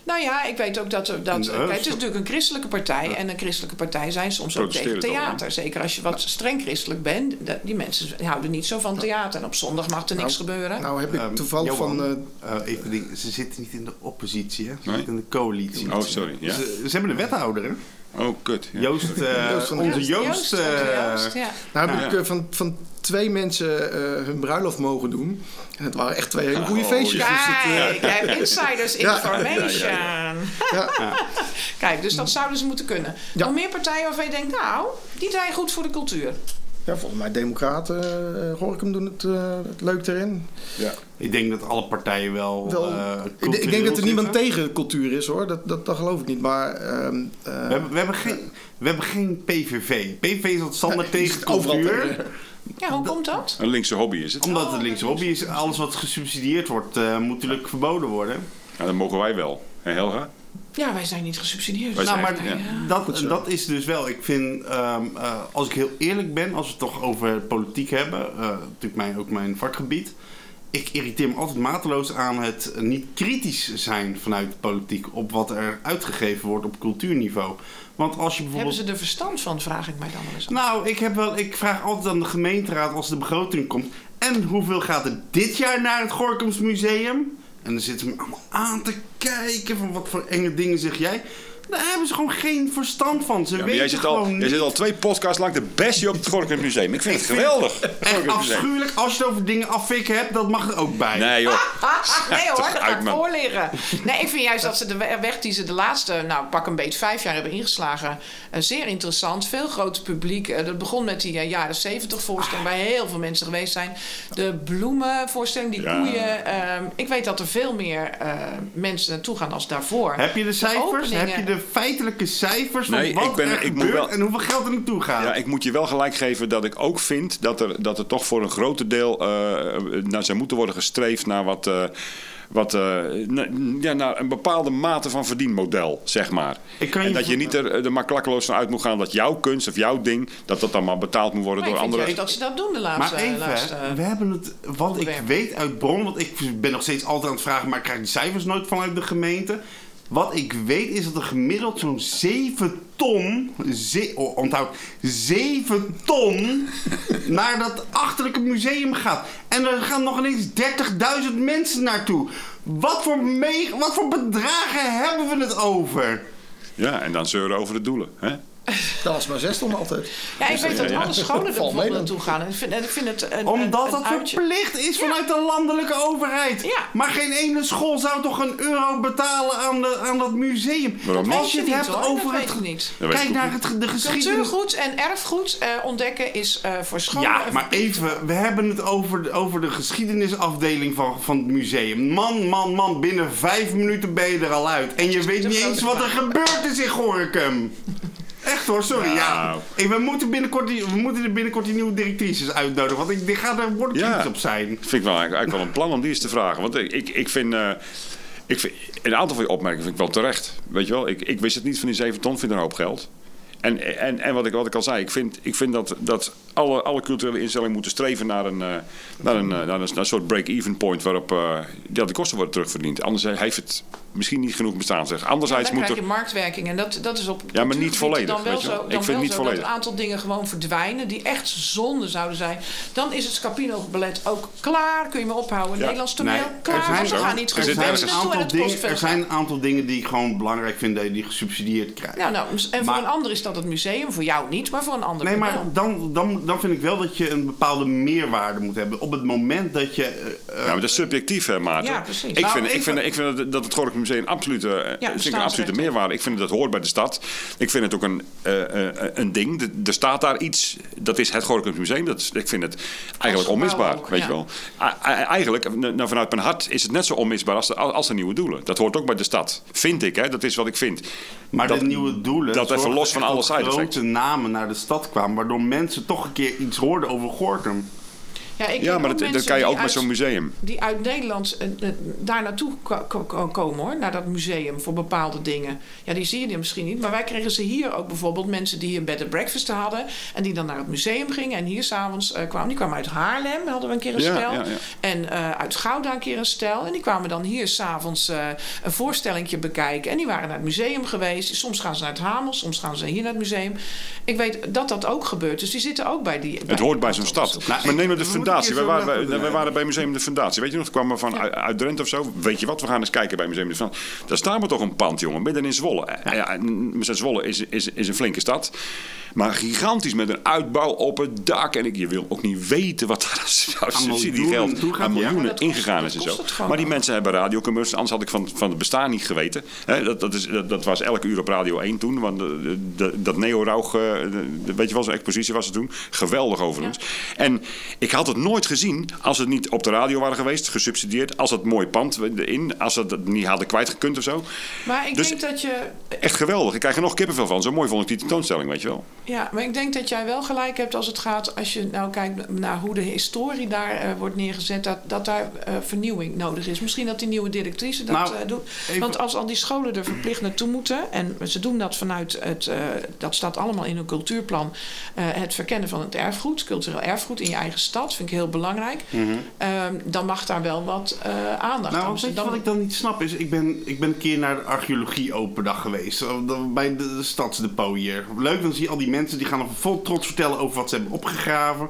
Nou ja, ik weet ook dat... dat kijk, het is natuurlijk een christelijke partij. En een christelijke partij zijn soms ook tegen theater. Zeker als je wat streng christelijk bent. Dat- Die mensen houden niet zo van theater. En op zondag mag er niks gebeuren. nou heb ik Ehm, toevallig Johan, van... eh, eh, even een ding. Ze zitten niet in de oppositie, hè? Ze Nee? zitten in de coalitie. Oh, sorry. Ja? Ze, ze hebben een wethouder, hè? Oh, kut. Ja. Joost, eh, Joost van- onze Joost, Joost. Eh, Joost, ja. nou heb ik eh, van, van twee mensen eh, hun bruiloft mogen doen. En het waren echt twee hele goede Oh, feestjes. Dus het, eh, Kijk, jij hebt insiders Ja. information. ja. Kijk, dus dat zouden ze moeten kunnen. Ja. Nog meer partijen waarvan je denkt, nou, die zijn goed voor de cultuur. Ja, volgens mij Democraten, eh Gorkum doen het, eh, het leuk erin. Ik denk dat alle partijen wel. Wel, eh, ik, ik denk dat er niemand zitten. tegen cultuur is hoor, dat, dat, dat geloof ik niet. Maar ehm, eh, We hebben, we, hebben geen, we hebben geen PVV. PVV is al standaard tegen cultuur. Ja, hoe komt dat? Een linkse hobby is het. Omdat Oh, het linkse dat hobby is. Alles wat gesubsidieerd wordt, eh, moet natuurlijk verboden worden. Ja, dat mogen wij wel. Hé, Helga? Ja, wij zijn niet gesubsidieerd. Wij Nou, zijn- maar ja. dat, dat is dus wel. Ik vind, ehm, eh, als ik heel eerlijk ben, als we het toch over politiek hebben, eh, natuurlijk mijn, ook mijn vakgebied. Ik irriteer me altijd mateloos aan het niet kritisch zijn vanuit de politiek op wat er uitgegeven wordt op cultuurniveau. Want als je Hebben bijvoorbeeld. ze er verstand van, vraag ik mij dan wel eens af. Nou, ik, heb wel, ik vraag altijd aan de gemeenteraad als de begroting komt. En hoeveel gaat er dit jaar naar het Gorkums Museum? En dan zitten ze me allemaal aan te kijken van wat voor enge dingen zeg jij. Daar hebben ze gewoon geen verstand van. Ze Ja, maar weten jij zit, al, gewoon jij niet. zit al twee podcasts lang de beste op het Gorkum Museum. Ik vind het geweldig. Echt afschuwelijk. Als je het over dingen afvikken hebt, dat mag er ook bij. Nee joh. *laughs* Ah, nee hoor, dat gaat voor liggen. Nee, ik vind juist dat ze de we- weg die ze de laatste, nou pak een beetje vijf jaar hebben ingeslagen, eh, zeer interessant. Veel groter publiek. Eh, dat begon met die eh, jaren zeventig voorstelling, waar heel veel mensen geweest zijn. De bloemenvoorstelling, die Ja. koeien. ehm, ik weet dat er veel meer eh, mensen naartoe gaan als daarvoor. Heb je de cijfers? Heb je de feitelijke cijfers van Nee, wat ik ben- er ik moet gebeurt wel- en hoeveel geld er naartoe gaat. Ja, ik moet je wel gelijk geven dat ik ook vind dat er, dat er toch voor een grote deel uh, naar zou moeten worden gestreefd naar wat. Uh, wat, uh, na, ja, naar een bepaalde mate van verdienmodel, zeg maar. Ik kan en je dat je niet er, er maar klakkeloos van uit moet gaan dat jouw kunst of jouw ding, dat dat dan maar betaald moet worden Maar door ik anderen. juist dat ze dat doen de laatste... Maar even, laatste we hebben het, wat ik weet uit bron, want ik ben nog steeds altijd aan het vragen, maar ik krijg die cijfers nooit vanuit de gemeente. Wat ik weet is dat er gemiddeld zo'n 7 ton, ze, oh, onthoud, 7 ton *laughs* naar dat achterlijke museum gaat. En er gaan nog ineens 30.000 mensen naartoe. Wat voor, me, wat voor bedragen hebben we het over? Ja, en dan zeuren over de doelen. Hè? Dat was maar zes ton altijd. Ja, ik weet dat ja. alle *laughs* scholen er bijvoorbeeld dan. naartoe gaan. En ik vind, en ik vind het een, Omdat een, dat een uitje- verplicht is vanuit de landelijke overheid. Ja. Maar geen ene school zou toch een euro betalen aan, de, aan dat museum. Waarom? Als je het hebt niet, hoor. over dat het... weet niet. Dat weet Kijk naar het, de geschiedenis. Cultuurgoed en erfgoed eh, ontdekken is eh, voor scholen... Ja, maar even, we hebben het over, de- over de geschiedenisafdeling van, van het museum. Man, man, man, binnen vijf minuten ben je er al uit. En je weet niet niet een eens wat er gebeurd is in Gorinchem. *laughs* Echt hoor, sorry. Ja. Hey, we, moeten binnenkort die, we moeten er binnenkort die nieuwe directrices uitnodigen. Want ik, ik ga daar woordkritisch Ja. op zijn. Vind ik wel eigenlijk wel een plan om die eens te vragen. Want ik, ik, ik vind. eh, ik vind een aantal van je opmerkingen vind ik wel terecht. Weet je wel, ik, ik wist het niet van die 7 ton, vind er een hoop geld. En, en, en wat, ik, wat ik al zei, ik vind, ik vind dat, dat alle, alle culturele instellingen moeten streven naar een, eh, naar een, eh, naar een, naar een soort break-even point waarop eh, ja, de kosten worden terugverdiend. Anders heeft het misschien niet genoeg bestaansrecht. Ja, Anderzijds dan moet krijg er. je marktwerking. En dat, dat is op Ja, maar niet volledig, Dan wel weet je wel. zo, Ik dan vind wel niet zo volledig. dat een aantal dingen gewoon verdwijnen... die echt zonde zouden zijn. Dan is het Scapino ballet ook klaar. Kun je me ophouden. Ja. Nederlands toneel Nee, klaar. er zijn, we gaan niet er ergens een en aantal het kost dingen, er zijn een aantal dingen die ik gewoon belangrijk vind dat je die gesubsidieerd krijgt. Nou, nou, en voor Maar- een ander is dat het museum. Voor jou niet, maar voor een ander Nee, maar dan, dan, dan vind ik wel dat je een bepaalde meerwaarde moet hebben. Op het moment dat je... eh, Ja, maar dat is subjectief, hè, Maarten. Ja, precies. Ik, Nou, vind, ik, vind, ik vind dat- dat het Gorinchem Museum eh, vind ik een absolute meerwaarde. Ik vind dat hoort bij de stad. Ik vind het ook een, eh, eh, een ding. Er staat daar iets. Dat is het Gorinchem Museum. Dat is, ik vind het eigenlijk onmisbaar. ook, weet ja. je wel. Eigenlijk, nou, vanuit mijn hart, is het net zo onmisbaar als de, als de nieuwe doelen. Dat hoort ook bij de stad. Vind ik, hè. Dat is wat ik vind. Maar dat, de nieuwe doelen. dat even los van alle dat side effects. grote namen naar de stad kwamen, waardoor mensen toch een keer iets hoorden over Gorkum. Ja, ik Ja, maar dat, kan je ook met zo'n museum. die uit Nederland eh, eh, daar naartoe ko- ko- ko- komen hoor, naar dat museum voor bepaalde dingen. Ja, die zie je misschien niet, maar wij kregen ze hier ook bijvoorbeeld mensen die een bed and breakfast hadden en die dan naar het museum gingen en hier s'avonds uh, kwamen. Die kwamen uit Haarlem, hadden we een keer een Ja, stel. ja. En uh, uit Gouda een keer een stel. En die kwamen dan hier s'avonds een voorstellingje bekijken. En die waren naar het museum geweest. Soms gaan ze naar het Hamel, soms gaan ze hier naar het museum. Ik weet dat dat ook gebeurt. Dus die zitten ook bij die. Het hoort bij zo'n stad. Nou, maar neem de fundatie. We keer waren, we waren bij Museum de Fundatie. Weet je nog, we kwamen van uit, uit Drenthe of zo. Weet je wat, we gaan eens kijken bij Museum de Fundatie. Daar staan we toch een pand, jongen, midden in Zwolle. Ja. Zwolle is, is, is een flinke stad. Maar gigantisch met een uitbouw op het dak. En ik, je wil ook niet weten wat daar aan subsidiegeld aan miljoenen kost- ingegaan is en zo. Maar die mensen hebben radiocommercials. Anders had ik van, van het bestaan niet geweten. Dat, dat, is, dat, dat was elke uur op Radio 1 toen. Want de, de- dat Neo-Rauch, eh, weet je wel, zo'n expositie was het toen. Geweldig overigens. En ik had het nooit gezien als het niet op de radio waren geweest, gesubsidieerd. Als het mooi pand in, als ze het niet hadden kwijtgekund of zo. Maar ik Dus- denk dat je. Echt geweldig. Ik krijg er nog kippenvel van. Zo mooi vond ik die tentoonstelling, weet je wel. Ja, maar ik denk dat jij wel gelijk hebt als het gaat. Als je nou kijkt naar hoe de historie daar eh, wordt neergezet. Dat, dat daar eh, vernieuwing nodig is. Misschien dat die nieuwe directrice dat Nou, eh, doet. even- Want als al die scholen er verplicht naartoe moeten. En ze doen dat vanuit het. eh, dat staat allemaal in hun cultuurplan. eh, het verkennen van het erfgoed, cultureel erfgoed in je eigen stad. Vind ik heel belangrijk. Ehm, dan mag daar wel wat eh, aandacht Nou, aan. Dan- wat ik dan niet snap is, ik ben, ik ben een keer naar de archeologie open dag geweest. Bij de, de stadsdepot hier. Leuk, dan zie je al die mensen die gaan vol trots vertellen over wat ze hebben opgegraven.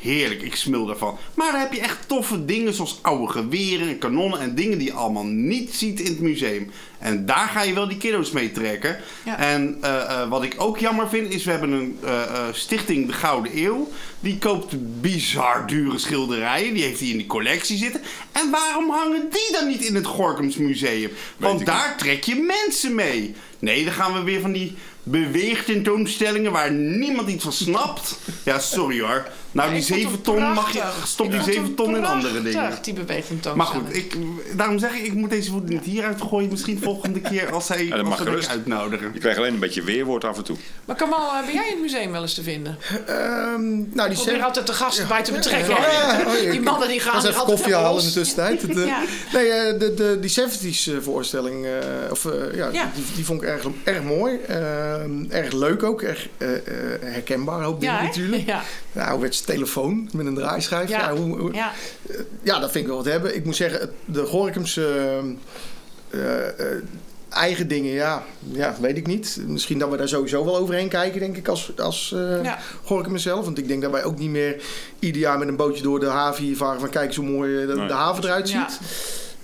Heerlijk, ik smul daarvan. Maar dan heb je echt toffe dingen zoals oude geweren en kanonnen en dingen die je allemaal niet ziet in het museum. En daar ga je wel die kiddo's mee trekken. Ja. En eh, eh, wat ik ook jammer vind is, we hebben een eh, eh, stichting De Gouden Eeuw. Die koopt bizar dure schilderijen. Die heeft die in die collectie zitten. En waarom hangen die dan niet in het Gorkums Museum? Want daar trek je mensen mee. Nee, dan gaan we weer van die, beweegtentoonstellingen waar niemand iets van snapt. Ja, sorry hoor. Nou, die Ik vond het 7 ton mag je. Stop Ik die vond 7 het ton in andere dingen. die beweging Maar goed, ik, daarom zeg ik, ik moet deze voet niet hieruit gooien. Misschien *laughs* volgende keer als hij dat als mag gerust. uitnodigen. Je krijgt alleen een beetje weerwoord af en toe. Maar Kamal, ben jij in het museum wel eens te vinden? Ehm, nou, die Ik probeer Sev- altijd de gasten bij te betrekken. Ja, ja, oh, ja, die mannen die gaan Ga eens even altijd koffie halen in de tussentijd. Het, eh, Ja. Nee, eh, de, de, die 70s eh, voorstelling, eh, of, eh, ja, Ja. Die, die vond ik erg, erg mooi. Ehm, erg leuk ook. Erg eh, eh, herkenbaar, hoop dingen Ja, natuurlijk. Ja. De telefoon met een draaischijf. Ja. Ja. hoe, hoe- Ja. ja, dat vind ik wel wat hebben. Ik moet zeggen, het- de Gorkumse eh, eh, eigen dingen, ja, ja, weet ik niet. Misschien dat we daar sowieso wel overheen kijken, denk ik, als, als eh Ja. Gorinchem zelf. Want ik denk dat wij ook niet meer ieder jaar met een bootje door de haven hier varen van kijk eens hoe mooi eh, de, Nee. de haven eruit Ja. ziet.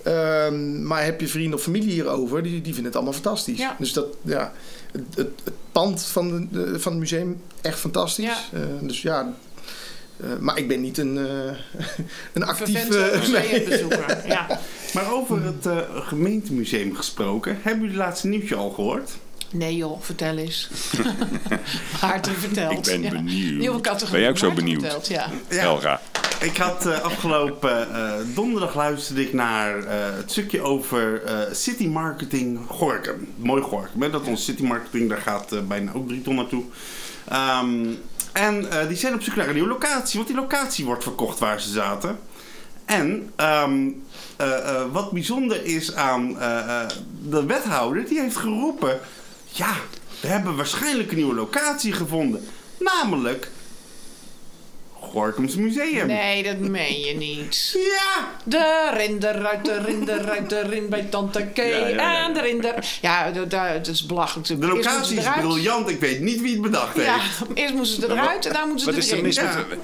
Ehm, maar heb je vrienden of familie hierover, die, die vinden het allemaal fantastisch. Ja. Dus dat, ja, het, het, het pand van, de, van het museum, echt fantastisch. Ja. Eh, dus ja, eh, maar ik ben niet een, eh *laughs* een actief... Eh, *laughs* nee. museumbezoeker. Ja. Maar over het eh, gemeentemuseum gesproken. Hebben jullie het laatste nieuwtje al gehoord? Nee joh, vertel eens. *laughs* Maarten vertelt. Ik ben Ja. benieuwd. Nieuwe categorie. Ben jij ook zo Maarten benieuwd? vertelt, ja. Helga. Ik had eh, afgelopen eh, donderdag luisterde ik naar eh, het stukje over eh, city marketing Gorkum. Mooi Gorkum, hè? dat ons city marketing, daar gaat bijna ook drie ton naartoe. Ehm, en eh, die zijn op zoek naar een nieuwe locatie, want die locatie wordt verkocht waar ze zaten. En ehm, eh, eh, wat bijzonder is aan de wethouder, die heeft geroepen: ja, we hebben waarschijnlijk een nieuwe locatie gevonden. Namelijk Gorkums Museum. Nee, dat meen je niet. Ja! De rinder uit de rinder uit de rin bij Tante K. Ja, ja, ja. En de rinder. Ja, dat, dat is belachelijk. De moeten locatie is briljant. Ik weet niet wie het bedacht Ja, heeft. eerst moesten ze eruit en daar moeten Wat ze is er erin. mis met...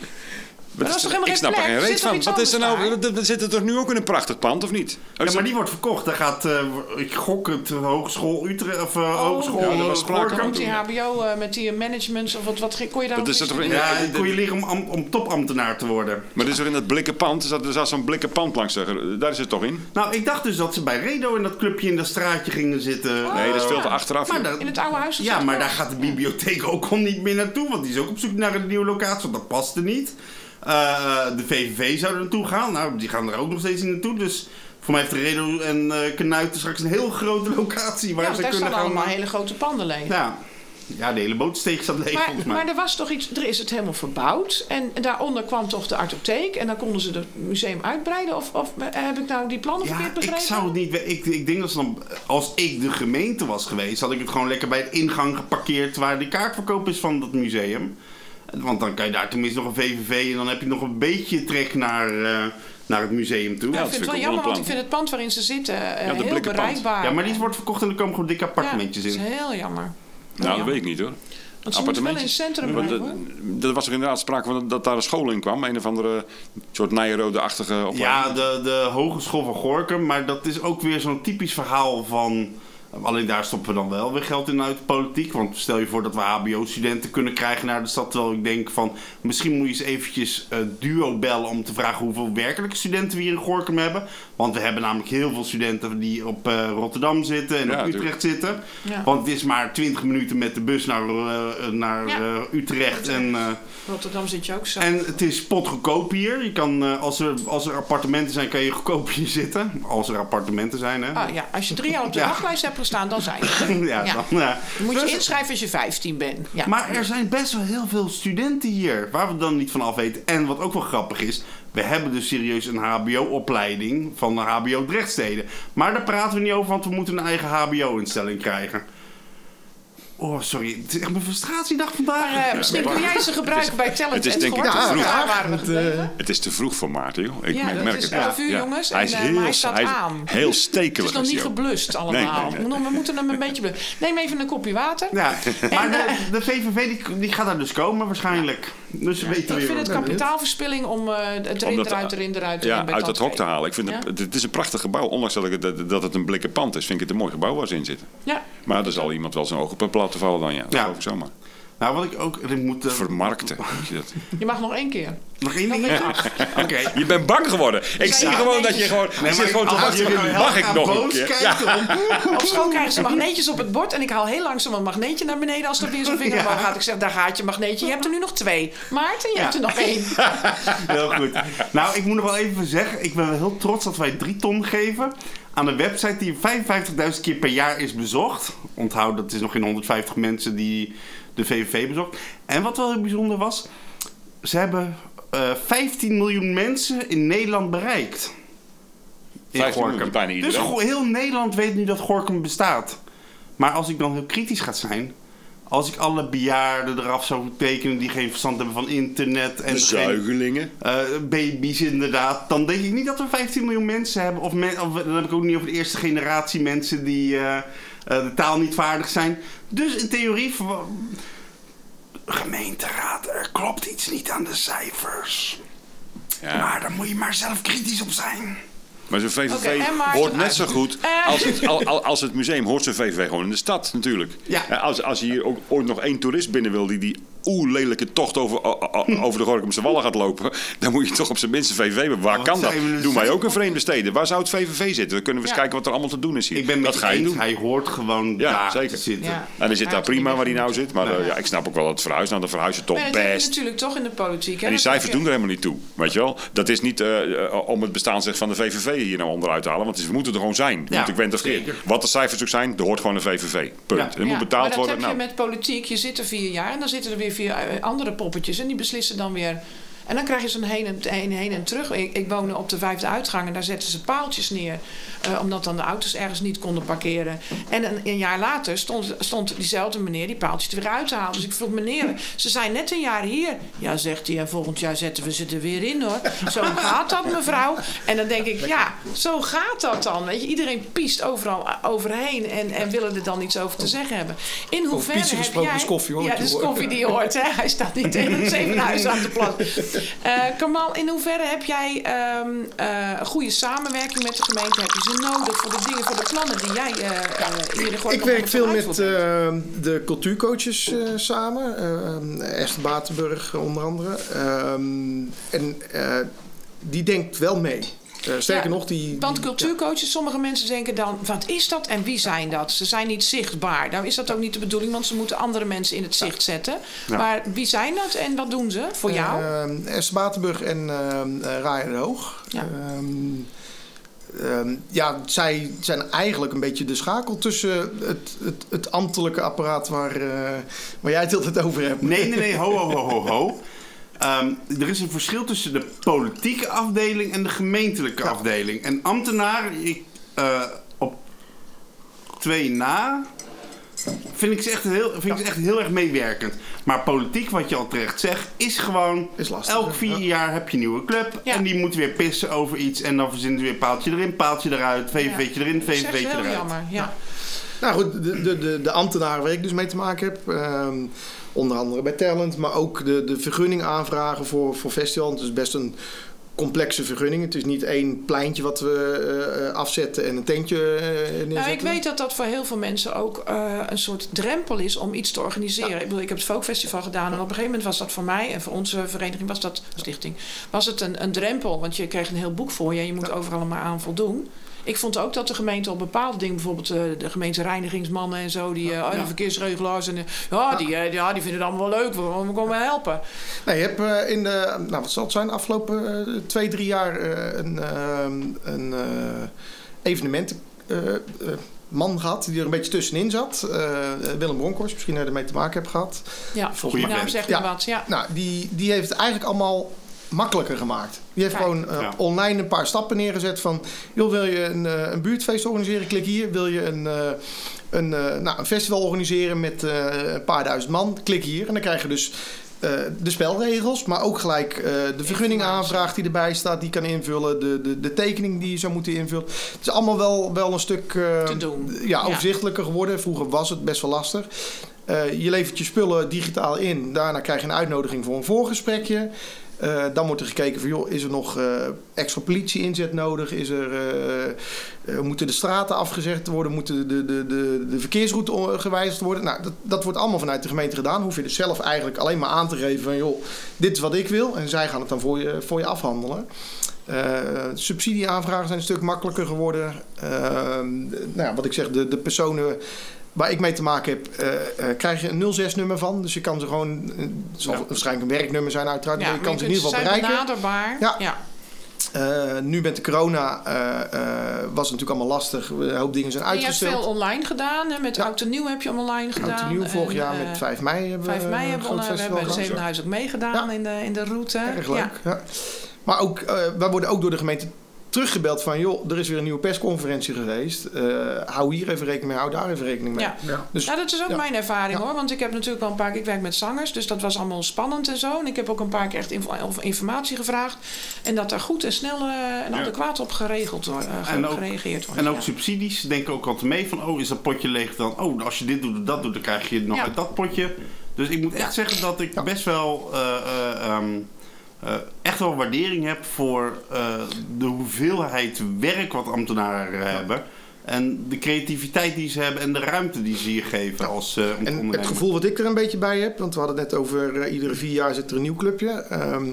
Wat was is toch helemaal ik snap er geen reet van. Wat is er nou? We zitten toch nu ook in een prachtig pand, of niet? Oh, Ja, maar die wordt verkocht. Daar gaat, eh, ik gok het, eh, Hogeschool Utrecht, of eh, Hogeschool Ja, daar was sprake. Komt die HBO eh, met die managements of wat, wat kon je daar Dat is er toch in-? Ja, kon je leren om, om topambtenaar te worden. Maar dit is er in dat blikken pand. Er zat, er zat zo'n blikken pand langs. Daar is het toch in? Nou, ik dacht dus dat ze bij Redo in dat clubje in dat straatje gingen zitten. Nee, dat is veel te achteraf. maar dat- In het oude huis? Ja, maar daar gaat de bibliotheek ook al niet meer naartoe. Want die is ook op zoek naar een nieuwe locatie. Want dat past er niet. Eh, de VVV zou er naartoe gaan. Nou, die gaan er ook nog steeds niet naartoe. Dus voor mij heeft de Redo en eh Knuiten straks een heel grote locatie waar Ja, ze daar kunnen gaan. allemaal hele grote panden leeg. Ja. ja, de hele bootsteeg staat leeg Maar, volgens mij. maar er was toch iets, er is het helemaal verbouwd. En daaronder kwam toch de artotheek. En dan konden ze het museum uitbreiden. Of, of heb ik nou die plannen Ja, verkeerd ik begrepen? zou het niet ik, ik denk dat ze dan, als ik de gemeente was geweest, had ik het gewoon lekker bij de ingang geparkeerd waar de kaartverkoop is van dat museum. Want dan kan je daar tenminste nog een VVV en dan heb je nog een beetje trek naar, eh, naar het museum toe. Ja, ik dat vind het wel jammer, want ik vind het pand waarin ze zitten eh, heel pand. bereikbaar. Ja, maar die wordt verkocht en er komen gewoon dikke appartementjes ja, in. Dat is heel jammer. Nou, dat weet ik niet hoor. Want ze moeten wel in het centrum Want, blijven. Er was er inderdaad sprake van dat daar een school in kwam. Een of andere soort Nijrode-achtige opleiding. Ja, de, de Hogeschool van Gorkum, maar dat is ook weer zo'n typisch verhaal van... Alleen daar stoppen we dan wel weer geld in uit de politiek. Want stel je voor dat we HBO-studenten kunnen krijgen naar de stad. Terwijl ik denk van, misschien moet je eens eventjes eh, duo bellen om te vragen hoeveel werkelijke studenten we hier in Gorkum hebben. Want we hebben namelijk heel veel studenten die op eh, Rotterdam zitten en Ja, op tuurlijk. Utrecht zitten. Ja. Want het is maar 20 minuten met de bus naar, eh, naar Ja. eh, Utrecht. En, eh, Rotterdam zit je ook zo. en het is potgoedkoop hier. Je kan, eh, als, er, als er appartementen zijn, kan je goedkoop hier zitten. Als er appartementen zijn, hè. Ah, ja, als je drie jaar op de Ja. wachtlijst hebt gestaan, dan zijn ze. *laughs* ja, Ja. Dan, moet je Dus- inschrijven als je 15 bent. Ja. Maar er zijn best wel heel veel studenten hier, waar we dan niet van af weten. En wat ook wel grappig is, we hebben dus serieus een HBO-opleiding van de HBO Drechtsteden. Maar daar praten we niet over, want we moeten een eigen HBO-instelling krijgen. Oh, sorry. Het is echt mijn frustratiedag vandaag. Maar, eh, misschien kun jij ze gebruiken bij Talent Het is denk ik te vroeg. Het, eh. Het is te vroeg voor Maarten, joh. Ik Ja, merk het. is 11 uur, jongens, Hij is eh, heel, maar hij staat hij is aan. heel Het stekelig. is nog niet geblust allemaal. Nee, nee, nee. We moeten hem een beetje blussen. Neem even een kopje water. Ja, maar de, de VVV die, die gaat daar dus komen waarschijnlijk. Dus weten Ik weer vind het kapitaalverspilling om eh, het erin dat- eruit, erin eruit, Ja, uit het Tante hok te halen. Ik vind Ja. het, het is een prachtig gebouw. Ondanks dat, ik, het- dat, dat het een blikken pand is, vind ik het een mooi gebouw waar ze in zitten. Ja. Maar er zal iemand wel zijn ogen op een plat te vallen dan, ja. Dat Ja. geloof ik zomaar. Nou, wat ik ook... Ik moet, eh, Vermarkten. moet je dat. Je mag nog één keer. nog één ding? *laughs* Oké. Je bent bang geworden. Ik zie ja, gewoon nee. dat je gewoon... Nee, je zit gewoon te wachten. Mag ik nog een boos keer? Ja. dan- *laughs* Op school krijgen ze magneetjes op het bord en ik haal heel langzaam een magneetje naar beneden als er weer zo'n *laughs* vinger Ja. gaat. Ik zeg, daar gaat je magneetje. Je hebt er nu nog twee. Maarten, je Ja. hebt er nog één. Heel goed. Nou, ik moet nog wel even zeggen, ik ben wel heel trots dat wij drie ton geven aan een website die 55.000 keer per jaar is bezocht. Onthoud, dat is nog geen 150 mensen die de VVV bezocht. En wat wel heel bijzonder was, ze hebben eh 15 miljoen mensen in Nederland bereikt. In 15 miljoen, Dus heel Nederland weet nu dat Gorkum bestaat. Maar als ik dan heel kritisch ga zijn, als ik alle bejaarden eraf zou tekenen die geen verstand hebben van internet en De zuigelingen. eh, baby's inderdaad, dan denk ik niet dat we 15 miljoen mensen hebben. Of, men- of dan heb ik ook niet over de eerste generatie mensen die eh, de taal niet vaardig zijn. Dus in theorie, gemeenteraad, er klopt iets niet aan de cijfers. Ja. Maar daar moet je maar zelf kritisch op zijn. Maar zo'n VVV hoort net zo goed Eh. als het, al- al- als het museum hoort zo'n VVV gewoon in de stad natuurlijk. Ja. Eh, Als, als je hier ook ooit nog één toerist binnen wil die die oeh lelijke tocht over, o- o- over de Gorkumse Wallen gaat lopen, dan moet je toch op zijn minst een VVV hebben. Waar Wat kan dat? we Doen wij ook in vreemde steden. Waar zou het VVV zitten? Dan kunnen we eens Ja. kijken wat er allemaal te doen is hier. Ik ben met dat ga je doen. Hij hoort gewoon Ja, daar zeker. te zitten. Ja. En hij zit daar prima waar hij nou zit. Maar eh, ja, ik snap ook wel dat het verhuizen. Nou, de verhuizen toch Maar dat best. natuurlijk toch in de politiek. hè? En die cijfers doen er helemaal niet toe. Weet je wel? Dat is niet eh, eh, om het bestaansrecht van de VVV hier nou onderuit te halen. Want is- we moeten er gewoon zijn. Ja, want ik ben zeker. Wat de cijfers ook zijn, er hoort gewoon een VVV. Punt. Ja. Er moet Ja, betaald maar worden. heb Nou, je met politiek. Je zit er vier jaar en dan zitten er weer eh, andere poppetjes. En die beslissen dan weer... En dan krijg je zo'n heen en, heen, heen en terug. Ik, ik woonde op de vijfde uitgang en daar zetten ze paaltjes neer. eh, omdat dan de auto's ergens niet konden parkeren. En een, een jaar later stond, stond diezelfde meneer die paaltjes er weer uit te halen. Dus ik vroeg meneer, ze zijn net een jaar hier. Ja, zegt hij, en volgend jaar zetten we ze er weer in hoor. Zo *laughs* gaat dat mevrouw. En dan denk ik, ja, zo gaat dat dan. Weet je, iedereen piest overal overheen en, en willen er dan iets over te zeggen hebben. In hoeverre piezen heb gesproken jij... is koffie, hoor, Ja, dat is koffie die je hoort. Hè? Hij staat niet in het *laughs* zevenhuis aan de plas. Eh Kamal, in hoeverre heb jij ehm, eh, een goede samenwerking met de gemeente? Heb je ze nodig voor de dingen, voor de plannen die jij eh eh, hier in Gorkum Ik werk veel met uitvoeren bent? eh, de cultuurcoaches samen. eh Esther Batenburg onder andere. Ehm, en die denkt wel mee. Eh, sterker Ja, nog, die... Want cultuurcoaches, sommige mensen denken dan, wat is dat en wie zijn dat? Ze zijn niet zichtbaar. Nou is dat ook niet de bedoeling, want ze moeten andere mensen in het zicht zetten. Ja. Maar wie zijn dat en wat doen ze voor jou? Ehm, Esther Batenburg en ehm eh, Raya de Hoog. Ja. Ehm, ehm, ja, zij zijn eigenlijk een beetje de schakel tussen het, het, het ambtelijke apparaat waar, eh, waar jij het altijd over hebt. Nee, nee, nee, ho, ho, ho, ho, Ehm, er is een verschil tussen de politieke afdeling en de gemeentelijke Ja. afdeling. En ambtenaar, ik, eh, op twee na, vind ik, ze echt heel, vind ik ze echt heel erg meewerkend. Maar politiek, wat je al terecht zegt, is gewoon... Is lastig, Elk vier Ja. jaar heb je een nieuwe club. Ja. En die moet weer pissen over iets. En dan verzinnen ze weer paaltje erin, paaltje eruit. VVV'tje erin, Dat is echt VVV'tje heel eruit. jammer. Ja. Nou goed, de, de, de, de ambtenaren waar ik dus mee te maken heb. ehm, onder andere bij Talent. Maar ook de, de vergunning aanvragen voor, voor festival. Het is best een complexe vergunning. Het is niet één pleintje wat we eh, eh, afzetten en een tentje neerzetten. Nou, ik weet dat dat voor heel veel mensen ook een soort drempel is om iets te organiseren. Ik bedoel, ik heb het Folkfestival gedaan en op een gegeven moment was dat voor mij en voor onze vereniging was dat stichting, was het een, een drempel, want je kreeg een heel boek voor je en je moet overal maar aan voldoen. Ik vond ook dat de gemeente op bepaalde dingen, bijvoorbeeld eh, de gemeente reinigingsmannen en zo, die eh, oh, de verkeersregelaars en eh, ja, die, ja, die vinden het allemaal wel leuk, we, we komen helpen. Nee, je hebt eh, in de, nou wat zal het zijn, de afgelopen twee, drie jaar eh, een, ehm, een eh, evenement eh, eh, man gehad die er een beetje tussenin zat. Eh, Willem Bronkhorst, misschien ermee te maken hebt gehad. Ja, Volgens mij- zegt Ja. wat. Ja. Nou, die, die heeft eigenlijk allemaal makkelijker gemaakt. Die heeft Kijk. gewoon eh, Ja. online een paar stappen neergezet van... joh, wil je een, eh, een buurtfeest organiseren? Klik hier. Wil je een, eh, een, eh, nou, een festival organiseren met eh, een paar duizend man? Klik hier. En dan krijg je dus eh, de spelregels, maar ook gelijk eh, de vergunningaanvraag die erbij staat, die kan invullen, de, de, de tekening die je zou moeten invullen. Het is allemaal wel, wel een stuk eh, Te doen. Ja, Ja. overzichtelijker geworden. Vroeger was het best wel lastig. Eh, je levert je spullen digitaal in. Daarna krijg je een uitnodiging voor een voorgesprekje. Eh, dan wordt er gekeken van, joh, is er nog eh, extra politie-inzet nodig? Is er, eh, moeten de straten afgezegd worden? Moeten de, de, de, de verkeersroute gewijzigd worden? Nou, dat, dat wordt allemaal vanuit de gemeente gedaan. Hoef je dus zelf eigenlijk alleen maar aan te geven van, joh, dit is wat ik wil. En zij gaan het dan voor je, voor je afhandelen. Subsidieaanvragen zijn een stuk makkelijker geworden. Eh, nou wat ik zeg, de, de personen waar ik mee te maken heb, eh, eh, krijg je een 06-nummer van. Dus je kan ze gewoon, eh, het zal waarschijnlijk een werknummer zijn uiteraard, maar je kan ze in ieder geval zijn bereiken. benaderbaar. Ja. ja. Nu met de corona was het natuurlijk allemaal lastig. Een hoop dingen zijn En je hebt uitgesteld. veel online gedaan. Hè? Met. Oud en Nieuw heb je online gedaan. Oud en nieuw vorig En, jaar met 5 mei hebben we 5 mei hebben we, we hebben gehad. Zevenhuis ook meegedaan in, de, in de route. Erg leuk. Maar ook, wij worden ook door de gemeente teruggebeld van... joh, er is weer een nieuwe persconferentie geweest. Eh, hou hier even rekening mee, hou daar even rekening mee. Ja. Dus, Nou, dat is ook Ja. mijn ervaring Ja. hoor. Want ik heb natuurlijk wel een paar keer... Ik werk met zangers, dus dat was allemaal spannend en zo. En ik heb ook een paar keer echt informatie gevraagd. En dat daar goed en snel eh, en Ja. adequaat op geregeld wordt, eh, ge- En ook- gereageerd wordt. En ook ja. subsidies denken ook altijd mee van, oh, is dat potje leeg dan? Oh, als je dit doet en dat doet, dan krijg je nog Ja. uit dat potje. Dus ik moet echt zeggen dat ik Ja. best wel eh, eh, eh, echt wel waardering heb voor eh, de hoeveelheid werk wat ambtenaren hebben. En de creativiteit die ze hebben en de ruimte die ze hier geven als eh En het gevoel wat ik er een beetje bij heb, want we hadden het net over eh, iedere vier jaar zit er een nieuw clubje. Ehm,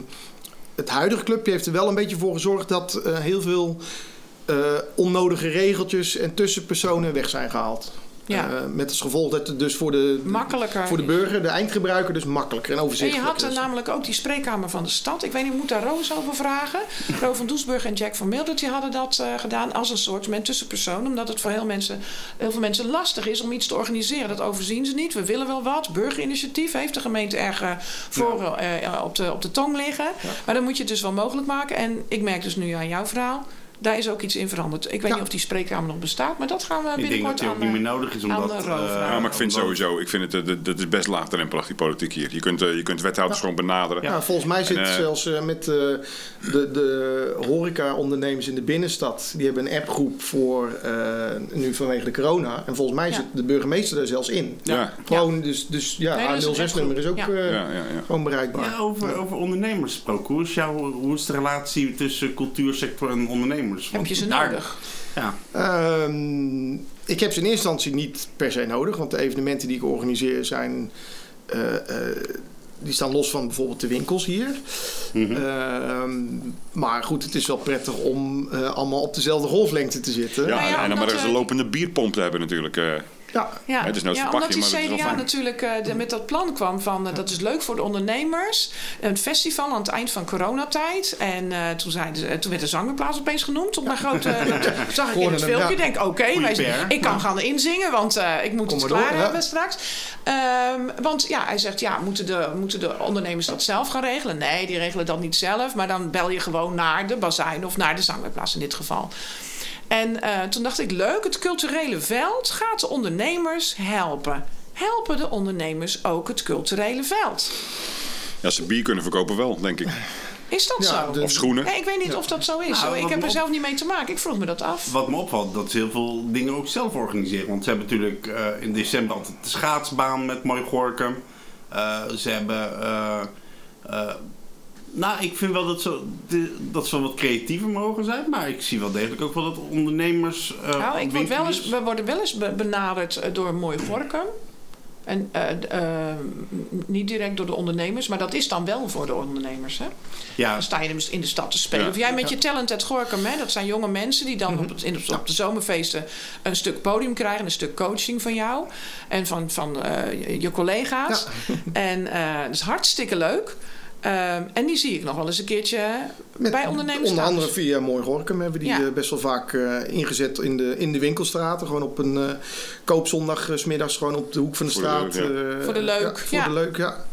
het huidige clubje heeft er wel een beetje voor gezorgd dat eh, heel veel eh, onnodige regeltjes en tussenpersonen weg zijn gehaald. Ja. Eh, met als gevolg dat het dus voor de, Makkelijker voor de burger, de eindgebruiker, dus makkelijker en En je overzichtelijker had er namelijk ook die spreekkamer van de stad. Ik weet niet, ik moet daar Roos over vragen. *laughs* Ro van Doesburg en Jack van Mildert die hadden dat eh, gedaan als een soort tussenpersoon. Omdat het voor heel, mensen, heel veel mensen lastig is om iets te organiseren. Dat overzien ze niet. We willen wel wat. Burgerinitiatief heeft de gemeente erg eh, voor op, de, op de tong liggen. Maar dan moet je het dus wel mogelijk maken. En ik merk dus nu aan jouw verhaal. Daar is ook iets in veranderd. Ik weet Ja. niet of die spreekkamer nog bestaat. Maar dat gaan we ik denk binnenkort dat die ook niet meer eh, nodig is. de Ro eh. Ja, maar ik vind sowieso, ik vind het, eh, dat, dat is best laagdrempelig, die politiek hier. Je kunt, je kunt wethouders gewoon benaderen. Ja, volgens mij zit En, eh, zelfs met eh, de, de horeca-ondernemers in de binnenstad. Die hebben een appgroep voor eh, nu vanwege de corona. En volgens mij Ja. zit de burgemeester er zelfs in. Ja, Gewoon, dus, dus ja, Nee, dat is een 06-nummer is ook appgroep, eh, ja, ja. ja. gewoon bereikbaar. Ja, over, over ondernemers gesproken. Hoe is, jouw, hoe is de relatie tussen cultuursector en ondernemers? Heb je ze daar- nodig? Ja. Ehm, ik heb ze in eerste instantie niet per se nodig. Want de evenementen die ik organiseer zijn... eh, eh, die staan los van bijvoorbeeld de winkels hier. Mhm. Ehm, maar goed, het is wel prettig om eh, allemaal op dezelfde golflengte te zitten. Ja, Nou ja, en dan maar eens een lopende bierpomp te hebben natuurlijk. Ja, Ja, Het is nou ja omdat die maar CDA natuurlijk eh, de- met dat plan kwam van eh, dat is leuk voor de ondernemers. Een festival aan het eind van coronatijd. En eh, toen, zeiden ze, toen werd de zangerplaats opeens genoemd. Op mijn grote, *laughs* dat zag ik in het filmpje. ja. denk oké, PR. ik kan gaan inzingen, want eh, ik moet Kom het door, klaar ja. hebben straks. Ehm, want ja, hij zegt, ja, moeten de, moeten de ondernemers dat zelf gaan regelen? Nee, die regelen dat niet zelf. Maar dan bel je gewoon naar de bazijn of naar de zangerplaats in dit geval. En eh, toen dacht ik, leuk, het culturele veld gaat de ondernemers helpen. Helpen de ondernemers ook het culturele veld? Ja, ze bier kunnen verkopen wel, denk ik. Is dat Ja, zo? de- Of schoenen. Nee, ik weet niet of dat zo is. Nou, ik heb er op- zelf niet mee te maken. Ik vroeg me dat af. Wat me opvalt, dat ze heel veel dingen ook zelf organiseren. Want ze hebben natuurlijk eh, in december altijd de schaatsbaan met Mooi Gorkum. Eh, ze hebben... nou, ik vind wel dat ze, de- dat ze wat creatiever mogen zijn. Maar ik zie wel degelijk ook wel dat ondernemers... eh, nou, ik word wel eens, we worden wel eens be- benaderd eh, door Mooi Gorkum. En eh, niet direct door de ondernemers, maar dat is dan wel voor de ondernemers. Hè? Ja, Dan sta je in de stad te spelen. Ja. Of jij met je talent at Gorkum, hè? dat zijn jonge mensen die dan op, het, in, op de zomerfeesten een stuk podium krijgen, een stuk coaching van jou en van, van je- collega's. En eh dat is hartstikke leuk. Ehm, en die zie ik nog wel eens een keertje Met- bij ondernemers. Onder andere via Mooi Gorkum hebben we die Ja. eh, best wel vaak eh, ingezet in de, in de winkelstraten. Gewoon op een eh, koopzondag, 's middags gewoon op de hoek van de Voor de straat. leuk, eh, Voor de leuk, Ja, voor ja. de leuk, ja.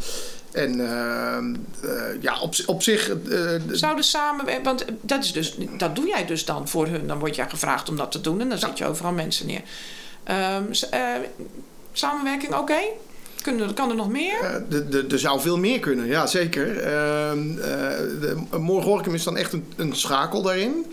En ehm, eh, ja, op, op zich... eh, de- Zouden samen, want dat, is dus, dat doe jij dus dan voor hun. Dan word jij gevraagd om dat te doen en dan zet je overal mensen neer. Ehm, eh, samenwerking, oké? Kunnen- Kan er nog meer? eh, de- de- Er zou veel meer kunnen, ja zeker. Ehm eh, de- is dan echt een, een schakel daarin.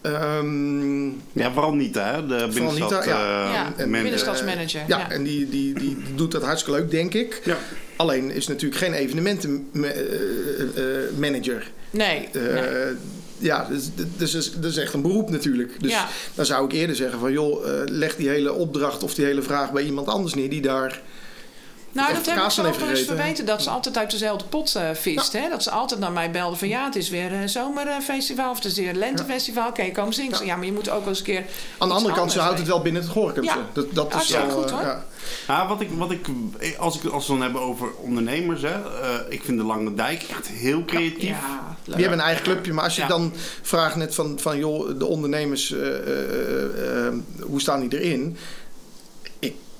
Ehm, ja, vooral niet hè. De binnenstad... Ja. eh, Ja, men- en- binnenstadsmanager. ja, ja. en die, die, die doet dat hartstikke leuk, denk ik. Ja. Alleen is natuurlijk geen evenementenmanager. Nee. Eh, nee. Ja, dus, dus, dus dat is echt een beroep natuurlijk. Dus Ja. dan zou ik eerder zeggen van... joh, eh, leg die hele opdracht of die hele vraag bij iemand anders neer... die daar... Nou, dat heb ik zo wel eens verweten. Dat ze altijd uit dezelfde pot eh vist. Hè? Dat ze altijd naar mij belden van... ja, het is weer een zomerfestival of het is weer een lentefestival. Oké, kom zingen. Ja. ja, maar je moet ook wel eens een keer Aan de andere kant, ze houdt het wel binnen het Gorkumse. Ja. Dat, dat is wel, goed, eh, hoor. ja. Ja, wat ik, wat ik, als, ik, als we het dan hebben over ondernemers, hè, eh, ik vind de Lange Dijk echt heel creatief. Ja. Die hebben een eigen clubje, maar als je Ja. dan vraagt net van, van joh, de ondernemers, eh, eh, eh, hoe staan die erin?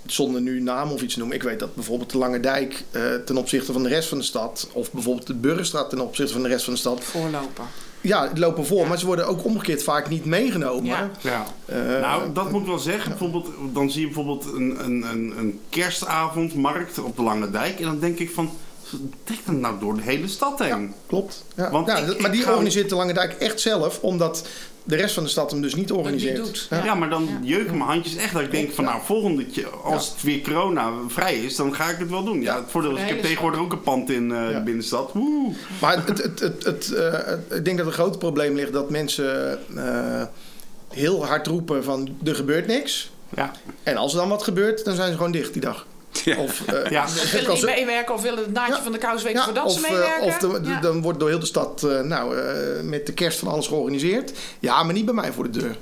Zonder nu naam of iets te noemen, ik weet dat bijvoorbeeld de Lange Dijk eh, ten opzichte van de rest van de stad, of bijvoorbeeld de Burgerstraat ten opzichte van de rest van de stad, Voorloper. ja, die lopen voor, Ja. maar ze worden ook omgekeerd vaak niet meegenomen. Ja. Ja. Eh, nou, dat moet ik wel zeggen. Bijvoorbeeld, dan zie je bijvoorbeeld een, een, een, een kerstavondmarkt op de Lange Dijk. En dan denk ik van, trek dat nou door de hele stad heen. Klopt. Ja. Want ja, ik- dat- maar ik die ga- organiseert de Lange Dijk echt zelf, omdat de rest van de stad hem dus niet organiseert. doet. Ja. Ja, maar dan Ja. jeuken mijn handjes echt dat ik denk van Ja. nou, volgende keer, als Ja. het weer corona vrij is, dan ga ik het wel doen. Ja, Ja. het voordeel is, ik heb tegenwoordig ook een pand in eh, Ja. de binnenstad. Woe. Maar het, het, het, het, eh, ik denk dat het groot probleem ligt dat mensen eh, heel hard roepen van er gebeurt niks. Ja. En als er dan wat gebeurt, dan zijn ze gewoon dicht die dag. Ja. Of, eh, Ja. Willen ze- meewerken of willen het naadje Ja. van de kous weten ja, voordat of, ze eh, meewerken. of de- de- Ja. dan wordt door heel de stad eh, nou, eh, met de kerst van alles georganiseerd. Ja, maar niet bij mij voor de deur.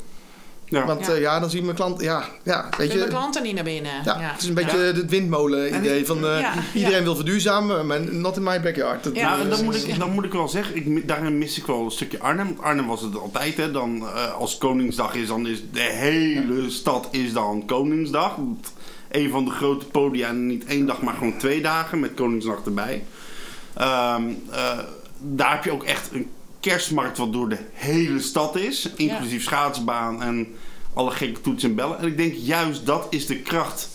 Ja. Want Ja. ja, ja dan zien mijn klant... Ja, ja weet je... klanten niet naar binnen. Ja, Ja. het is een beetje het windmolen-idee van eh, Ja, iedereen ja. wil verduurzamen, maar not in my backyard. Dat, Ja, nou, dan, moet ik, dan moet ik wel zeggen, ik, daarin mis ik wel een stukje Arnhem. Want Arnhem was het altijd, hè. Dan, eh, als Koningsdag is, dan is de hele stad is dan Koningsdag. Een van de grote podia, niet één dag, maar gewoon twee dagen met Koningsdag erbij. Ehm, eh, daar heb je ook echt een kerstmarkt wat door de hele stad is. Inclusief schaatsbaan en alle gekke toetsen en bellen. En ik denk juist dat is de kracht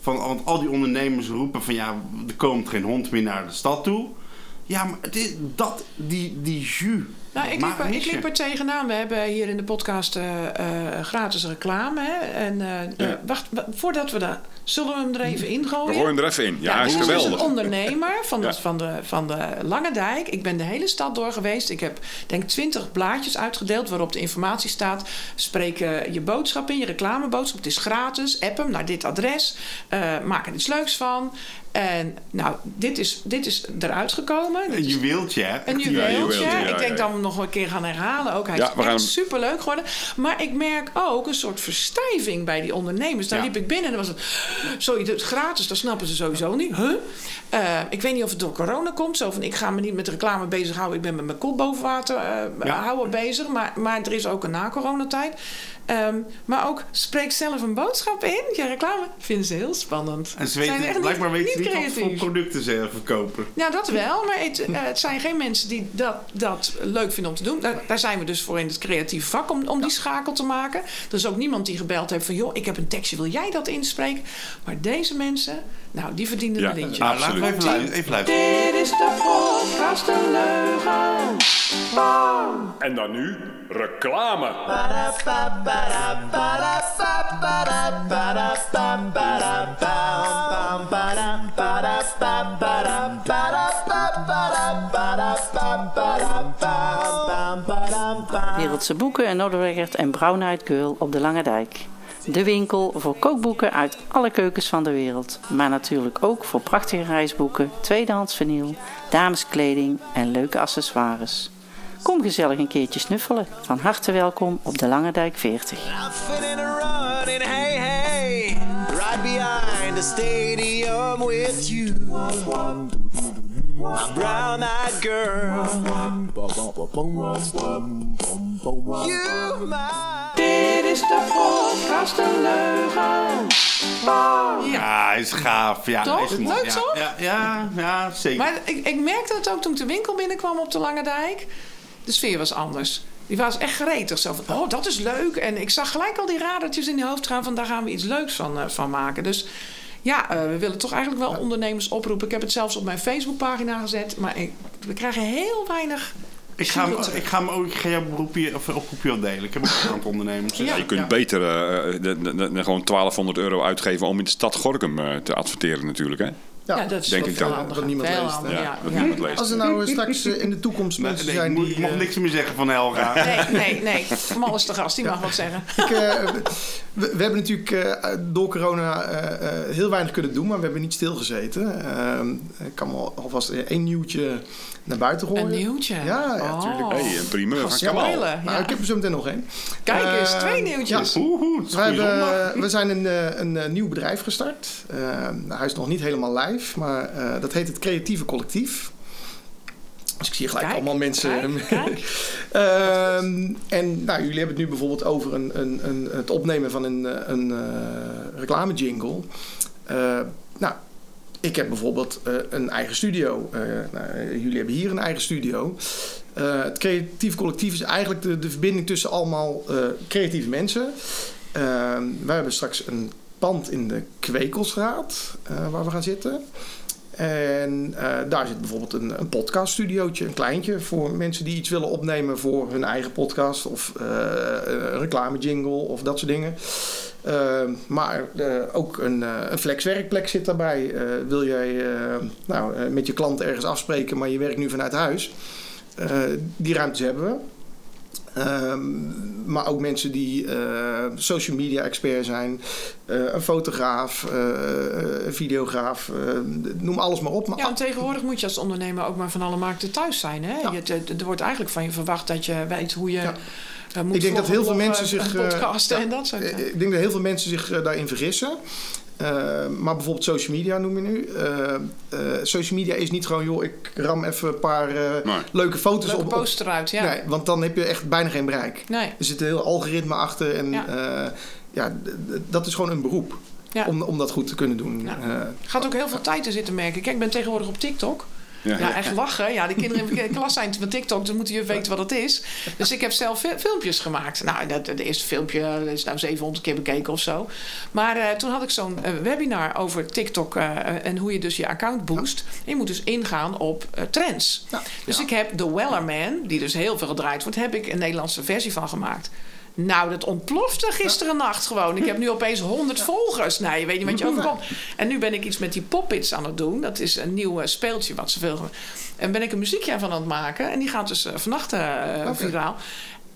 van... Want al die ondernemers roepen van ja, er komt geen hond meer naar de stad toe. Ja, maar het is, dat, die, die jus. Nou, ik liep, er, ik liep er tegenaan. We hebben hier in de podcast eh, eh, gratis reclame. Hè? En eh, wacht, wa- voordat we daar... Zullen we hem er even We ingooien? gooien hem er even in. Ja, hij is dit is dus geweldig. een ondernemer van de, Ja. van, de, van de Lange Dijk. Ik ben de hele stad door geweest. Ik heb denk twintig blaadjes uitgedeeld waarop de informatie staat. Spreek je boodschap in, je reclameboodschap. Het is gratis. App hem naar dit adres. Eh, maak er iets leuks van. En nou, dit is, dit is eruit gekomen. Dit Een juweeltje, hè? een juweeltje. ja, ik denk dat we hem nog een keer gaan herhalen. Ook hij Ja, is gaan superleuk geworden. Maar ik merk ook een soort verstijving bij die ondernemers. Daar Ja. liep ik binnen en dan was het... Doet het gratis, dat snappen ze sowieso niet. Huh? Eh, ik weet niet of het door corona komt. Zo van, ik ga me niet met reclame bezighouden. Ik ben met mijn kop boven water eh, houden bezig. Maar, maar er is ook een na-coronatijd. Ehm, maar ook, spreek zelf een boodschap in. Je reclame vinden ze heel spannend. En ze weten, blijkbaar niet, weten ze niet wat voor creatief. producten ze verkopen. Ja, dat wel. Maar het, eh, het zijn geen mensen die dat, dat leuk vinden om te doen. Daar, daar zijn we dus voor in het creatieve vak om, om die schakel te maken. Er is ook niemand die gebeld heeft van... joh, ik heb een tekstje, wil jij dat inspreken? Maar deze mensen, nou, die verdienen Ja. een lintje. Ah, laten we even Absoluut. luisteren. Even luisteren. Dit is de podcast De Leugen. Bam. En dan nu reclame. Wereldse boeken en Noorderweggert en Brown Eyed Girl op de Lange Dijk. De winkel voor kookboeken uit alle keukens van de wereld. Maar natuurlijk ook voor prachtige reisboeken, tweedehands vinyl, dameskleding en leuke accessoires. Kom gezellig een keertje snuffelen. Van harte welkom op de Lange Dijk 40. Laughing and running, hey, hey, right behind the stadium with you. My brown-eyed girl. You, my. Dit is de podcast De Leugen. Bam. Ja, hij is gaaf. Ja, Toch? is. Leuk, ja, toch? Ja, ja, ja, zeker. Maar ik, ik merkte het ook toen ik de winkel binnenkwam op de Lange Dijk. De sfeer was anders. Die was echt gretig. Zo van, oh, dat is leuk. En ik zag gelijk al die radertjes in je hoofd gaan van... daar gaan we iets leuks van, eh, van maken. Dus ja, eh, we willen toch eigenlijk wel ondernemers oproepen. Ik heb het zelfs op mijn Facebookpagina gezet. Maar ik, we krijgen heel weinig... ik, ga hem, ik ga hem ook ik ga jouw beroepje, of oproepje wel delen. Ik heb ook een aantal ondernemers. Ja. Je kunt beter eh, de, de- de- gewoon 1200 euro uitgeven om in de stad Gorkum eh, te adverteren natuurlijk. Hè? Ja, dat is Denk ik dan. handiger. Dat niemand leest, Ja, ja. dat ja. niemand leest. Als er nou eh, straks eh, in de toekomst mensen nee, zijn die... ik mag eh, niks meer zeggen van Helga. Nee, nee, nee. Mal is de gast, die mag wat zeggen. Ik, eh, we, we hebben natuurlijk eh, door corona eh, eh, heel weinig kunnen doen, maar we hebben niet stilgezeten. Ehm, ik kan wel alvast één nieuwtje naar buiten gooien. Een nieuwtje. Ja, ja, Oh. Hey, een primeur van Ga Kamal. Nou, ik heb er zo meteen nog één. Kijk eens, Eh, twee nieuwtjes. We, hebben, we zijn een, eh, een, nieuw bedrijf gestart. Hij is nog niet helemaal live, maar eh, dat heet het Creatieve Collectief. Dus ik zie gelijk Kijk, allemaal mensen. kijk, kijk. *laughs* Ehm, en nou, jullie hebben het nu bijvoorbeeld over een, een, een, het opnemen van een, eh, een eh, reclamejingle. Eh, nou, ik heb bijvoorbeeld eh, een eigen studio. Eh, nou, eh, jullie hebben hier een eigen studio. Eh, het creatief collectief is eigenlijk de, de verbinding tussen allemaal eh, creatieve mensen. Ehm, wij hebben straks een pand in de Kwekelsstraat eh, waar we gaan zitten. En eh, daar zit bijvoorbeeld een, een podcaststudiootje, een kleintje, voor mensen die iets willen opnemen voor hun eigen podcast of eh, een reclamejingle of dat soort dingen. Maar ook een, een flexwerkplek zit daarbij. Wil jij nou, met je klant ergens afspreken, maar je werkt nu vanuit huis? Die ruimtes hebben we. Ehm, maar ook mensen die eh, social media expert zijn, eh, een fotograaf, eh, een videograaf, noem alles maar op. Maar Ja, en tegenwoordig moet je als ondernemer ook maar van alle markten thuis zijn. Hè? Ja. Je, er wordt eigenlijk van je verwacht dat je weet hoe je Ja. moet Ik denk dat heel veel mensen zich, podcasten en dat soort. Ik denk dat heel veel mensen zich daarin vergissen. Eh, maar bijvoorbeeld social media noem je nu. Eh, eh, social media is niet gewoon, joh, ik ram even een paar Nee. leuke foto's Leuke op. op- poster eruit, ja. Nee, want dan heb je echt bijna geen bereik. Nee. Er zit een heel algoritme achter en Ja. ja, dat is gewoon een beroep Ja. om, om dat goed te kunnen doen. Ja. Eh, Gaat ook heel veel tijd in zitten merken. Kijk, ik ben tegenwoordig op TikTok. Ja. Ja, echt lachen. Ja, de kinderen in de *laughs* klas zijn van TikTok, dan moeten je weten wat het is. Dus ik heb zelf fi- filmpjes gemaakt. Nou, dat, de eerste filmpje dat is nou 700 keer bekeken of zo. Maar eh, toen had ik zo'n eh, webinar over TikTok eh, en hoe je dus je account boost. En je moet dus ingaan op trends. Dus ik heb The Wellerman, die dus heel veel gedraaid wordt, heb ik een Nederlandse versie van gemaakt. Nou, dat ontplofte gisteren nacht gewoon. Ik heb nu opeens 100 volgers. Nou, je weet niet wat je *laughs* overkomt. En nu ben ik iets met die poppits aan het doen. Dat is een nieuw eh, speeltje wat ze veel... En ben ik een muziekje van aan het maken. En die gaat dus eh, vannacht eh, viraal.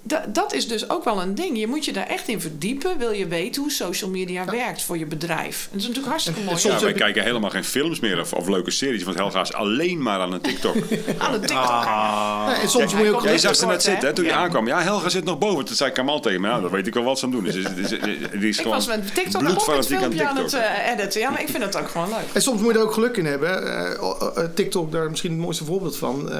Da- dat is dus ook wel een ding. Je moet je daar echt in verdiepen. Wil je weten hoe social media werkt voor je bedrijf. En dat is natuurlijk hartstikke mooi. soms Ja, wij kijken helemaal geen films meer of, of leuke series, want Helga is alleen maar aan een TikTok. *laughs* Aan de TikTok. Ah. en soms moet je ook... Jij zag ze net zitten, hè, toen je aankwam. Ja, Helga zit nog boven. Toen zei Kamal tegen me, nou, dat weet ik wel wat ze aan het doen is. Dus, dus, die is Ik gewoon was met TikTok een bloedfanatiek aan filmpje aan het eh, editen. Ja, maar ik vind dat ook gewoon leuk. En soms moet je er ook geluk in hebben. Eh, eh, TikTok, daar misschien het mooiste voorbeeld van.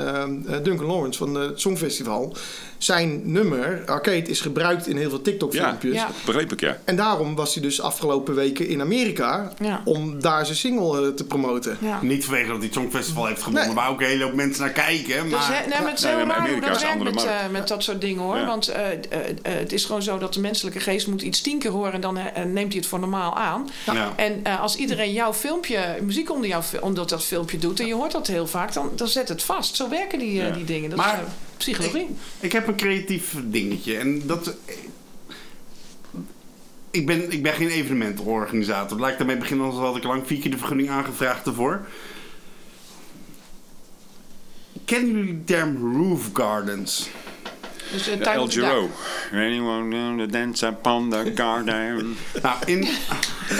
Duncan Lawrence van het Songfestival. Zijn nummer, Arcade, is gebruikt in heel veel TikTok-filmpjes. Ja. begreep ik, ja. En daarom was hij dus afgelopen weken in Amerika Ja. om daar zijn single eh, te promoten. Ja. Niet vanwege dat hij het Songfestival heeft gewonnen, Nee. waar ook een hele hoop mensen naar kijken. Dus, Maar hè, nee, maar het is Nee, heel maar raar hoe dat werkt met, eh, met dat soort dingen hoor. Ja. Want eh, het is gewoon zo dat de menselijke geest moet iets tien keer horen en dan neemt hij het voor normaal aan. Ja. En eh, als iedereen jouw filmpje, muziek onder, jouw, onder dat filmpje doet en je hoort dat heel vaak, dan, dan zet het vast. Zo werken die, Ja. die dingen. Dat Maar- is psychologie. Ik heb een creatief dingetje. En dat. Ik ben, ik ben geen evenementenorganisator. Laat ik daarmee beginnen, anders had ik lang vier keer de vergunning aangevraagd ervoor. Kennen jullie de term roof gardens? Dus, eh, De El. Giro. Anyone want to dance upon the garden? Nou, in,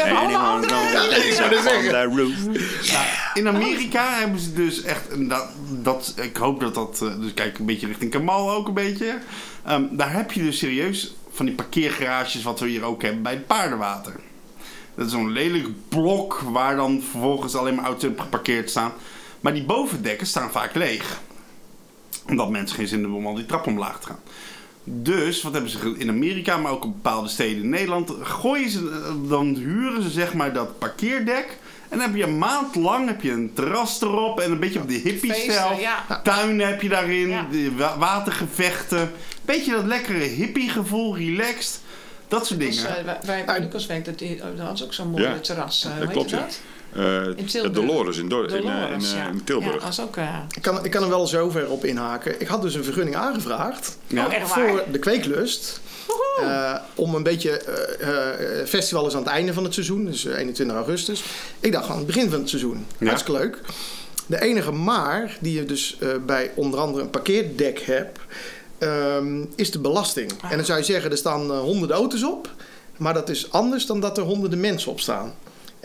Anyone to ik dance upon the roof? in Amerika hebben ze dus echt. Dat, dat, ik hoop dat dat. eh, Dus kijk een beetje richting Kamal ook een beetje. Ehm, daar heb je dus serieus van die parkeergarages, wat we hier ook hebben bij het paardenwater. Dat is zo'n lelijk blok waar dan vervolgens alleen maar auto's geparkeerd staan. Maar die bovendekken staan vaak leeg. Omdat mensen geen zin hebben om al die trap omlaag te gaan. Dus, wat hebben ze in Amerika, maar ook in bepaalde steden in Nederland, gooien ze, eh, dan huren ze zeg maar dat parkeerdek. En dan heb je een maand lang heb je een terras erop en een beetje op die hippie-stijl. Ja. Tuinen heb je daarin, Ja. watergevechten. Beetje dat lekkere hippie-gevoel, relaxed. Dat soort dingen. Dus, eh, wij- wij bij Lucas werk, dat, die- oh, dat was ook zo'n mooi Ja, terras. eh, dat klopt, ja. dat? Eh, In de Tilburg. Dolores in, Dor- in, eh, in, Dolores, eh, ja. in Tilburg. Ja, ook... eh, Ik kan, ik kan er wel zo ver op inhaken. Ik had dus een vergunning aangevraagd Ja. Oh, voor de kweeklust. Eh, om een beetje. eh, eh, festival is aan het einde van het seizoen, dus eh, 21 augustus. Ik dacht aan het begin van het seizoen. Ja. Hartstikke leuk. De enige maar die je dus eh, bij onder andere een parkeerdek hebt, ehm, is de belasting. En dan zou je zeggen, er staan eh, honderden auto's op. Maar dat is anders dan dat er honderden mensen op staan.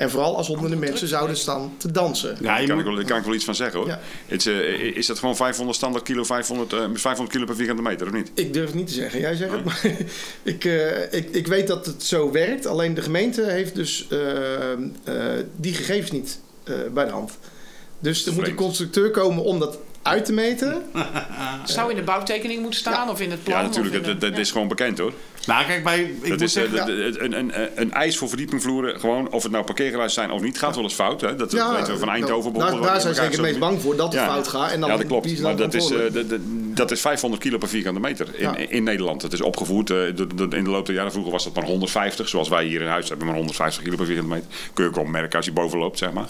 En vooral als honderden mensen zouden staan te dansen. Ja, Daar kan, moet- ik wel, kan ik wel iets van zeggen hoor. Ja. Is, eh, is dat gewoon 500 standaard kilo, 500, eh, 500 kilo per vierkante meter of niet? Ik durf het niet te zeggen. Jij zegt het, maar *laughs* ik, eh, ik, ik weet dat het zo werkt. Alleen de gemeente heeft dus eh, eh, die gegevens niet eh, bij de hand. Dus er moet een constructeur komen om dat uit te meten. *laughs* Zou in de bouwtekening moeten staan of in het plan? Ja, natuurlijk. dat is gewoon bekend hoor. Nou, kijk, bij, ik Dat moet is, eh, zeggen, dat- een, een, een, voor verdiepingvloeren, gewoon of het nou parkeergarages zijn of niet, gaat wel eens fout. Hè? Dat Ja, weten we van nou, Eindhoven. daar, bijvoorbeeld, daar zijn ze het meest bang voor dat het Ja. fout gaat. En dan ja, dat klopt. Maar dat is, eh, dat, is 500 kilo per vierkante meter in, in Nederland. Dat is opgevoerd eh, in de loop der jaren. Vroeger was dat maar 150. Zoals wij hier in huis hebben, maar 150 kilo per vierkante meter. Kun je ook merken als je boven loopt, zeg maar.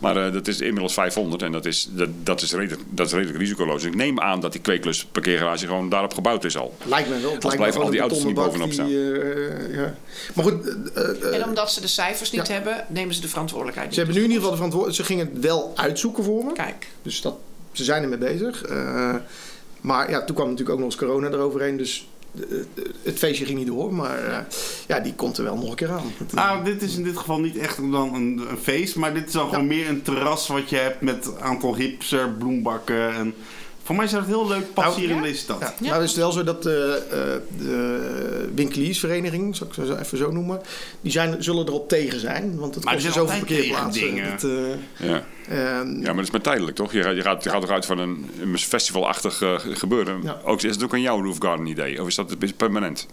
Maar eh, dat is inmiddels 500 en dat is, dat, dat, is redelijk, dat is redelijk risicoloos. Ik neem aan dat die kweeklus parkeergarage gewoon daarop gebouwd is al. Lijkt me wel. Me blijven al die auto's niet bovenop bak die, eh, ja. Maar goed, eh, En omdat ze de cijfers niet Ja. hebben, nemen ze de verantwoordelijkheid ze hebben nu in ieder geval de verantwoordelijkheid. Ze gingen het wel uitzoeken voor me. Kijk, Dus dat, ze zijn ermee bezig. Eh, maar ja, toen kwam natuurlijk ook nog eens corona eroverheen. Dus het feestje ging niet door. Maar eh, ja, die komt er wel nog een keer aan. Eh, Nou, dit is in dit geval niet echt dan een, een feest, maar dit is dan gewoon meer een terras wat je hebt met een aantal hipster, bloembakken. En voor mij is dat heel leuk pas Nou, hier in deze stad. Ja, Ja. nou is het wel zo dat de, eh, de winkeliersvereniging, zal ik zo even zo noemen, die zijn, zullen erop tegen zijn. Want het Maar kost zijn zoveel altijd tegen parkeerplaatsen. dingen. Dat, eh, Ja. ehm, Ja, maar dat is maar tijdelijk, toch? Je gaat, je gaat, je gaat toch uit van een, een festivalachtig eh, gebeuren. Ja. Ook, is het ook een jouw Roof Garden idee? Of is dat is permanent?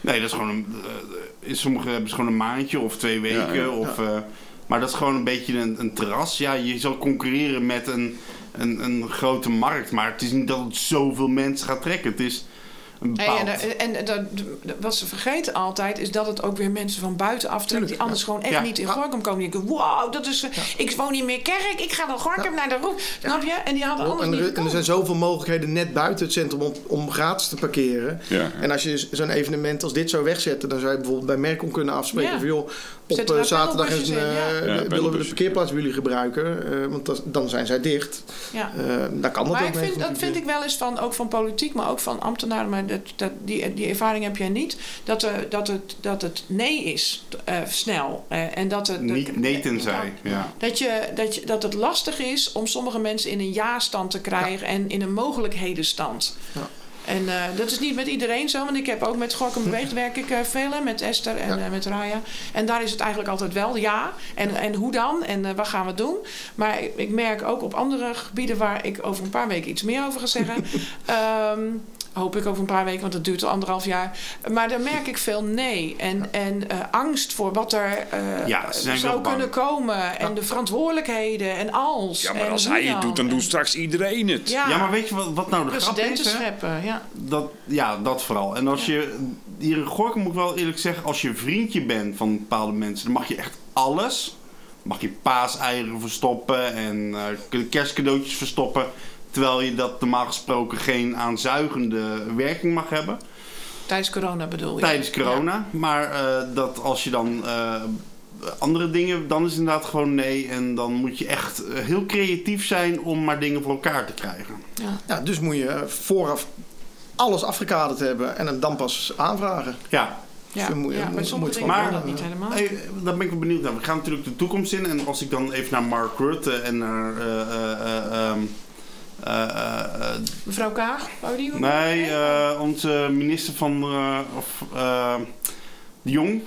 Nee, dat is gewoon een. eh, in sommige hebben ze gewoon een maandje of twee weken. Ja, ja. Of, eh, maar dat is gewoon een beetje een, een terras. Ja, je zal concurreren met een, een, een grote markt. Maar het is niet dat het zoveel mensen gaat trekken. Het is Hey, bepaald... en, en, en dat, wat ze vergeten altijd is dat het ook weer mensen van buitenaf trekt die anders gewoon echt Ja. niet in Gorkum komen. Die denken, wow, dat is, ik woon niet meer Kerk, ik ga naar Gorkum naar de Roef. Snap je? En die hadden anders en, niet er, en er zijn zoveel mogelijkheden net buiten het centrum om, om gratis te parkeren. Ja. En als je zo'n evenement als dit zou wegzetten, dan zou je bijvoorbeeld bij Merkel kunnen afspreken Ja. van joh, op eh, zaterdag eh, Ja, willen we de parkeerplaats bij jullie gebruiken, eh, want dat- dan zijn zij dicht. Ja. Eh kan dat Maar ook ik vind, dat vind ik wel eens van, ook van politiek, maar ook van ambtenaren. Maar dat, dat, die, die ervaring heb jij niet. Dat, er, dat, het, dat het nee is, eh, snel. Eh, en dat het, niet, nee tenzij. Ja. Dat, je, dat, je, dat het lastig is om sommige mensen in een ja-stand te krijgen en in een mogelijkhedenstand. Ja. En eh, dat is niet met iedereen zo, want ik heb ook met Gorkum *laughs* Beweegt werk ik eh, veel, met Esther en Ja. eh, met Raya. En daar is het eigenlijk altijd wel ja. En, en hoe dan? En eh, wat gaan we doen? Maar ik, ik merk ook op andere gebieden waar ik over een paar weken iets meer over ga zeggen. *laughs* ehm, hoop ik over een paar weken, want dat duurt al anderhalf jaar. Maar daar merk ik veel nee. En, en eh, angst voor wat er eh, Ja, zou kunnen komen. En de verantwoordelijkheden en als. Ja, maar en als hij het doet, dan En- doet straks iedereen het. Ja, Ja, maar weet je wat, wat nou de grap is? Scheppen. Ja. Dat, ja, dat vooral. En als je... Hier in Gorkum moet ik wel eerlijk zeggen... Als je vriendje bent van bepaalde mensen... Dan mag je echt alles. Mag je paaseieren verstoppen... En eh, kerstcadeautjes verstoppen... Terwijl je dat normaal gesproken geen aanzuigende werking mag hebben. Tijdens corona bedoel je? Tijdens corona. Maar eh, dat als je dan eh, andere dingen... Dan is het inderdaad gewoon nee. En dan moet je echt eh, heel creatief zijn... Om maar dingen voor elkaar te krijgen. Ja. Ja, dus moet je vooraf alles afgekaderd hebben en het dan pas aanvragen. Ja, Ja, Dus moet je- ja, sommige dingen gewoon kan dat niet helemaal. Hey, daar ben ik wel benieuwd naar. We gaan natuurlijk de toekomst in. En als ik dan even naar Mark Rutte en naar... eh, eh, Mevrouw Kaag, wou die? nee, eh, onze minister van... eh, of, eh, de Jong.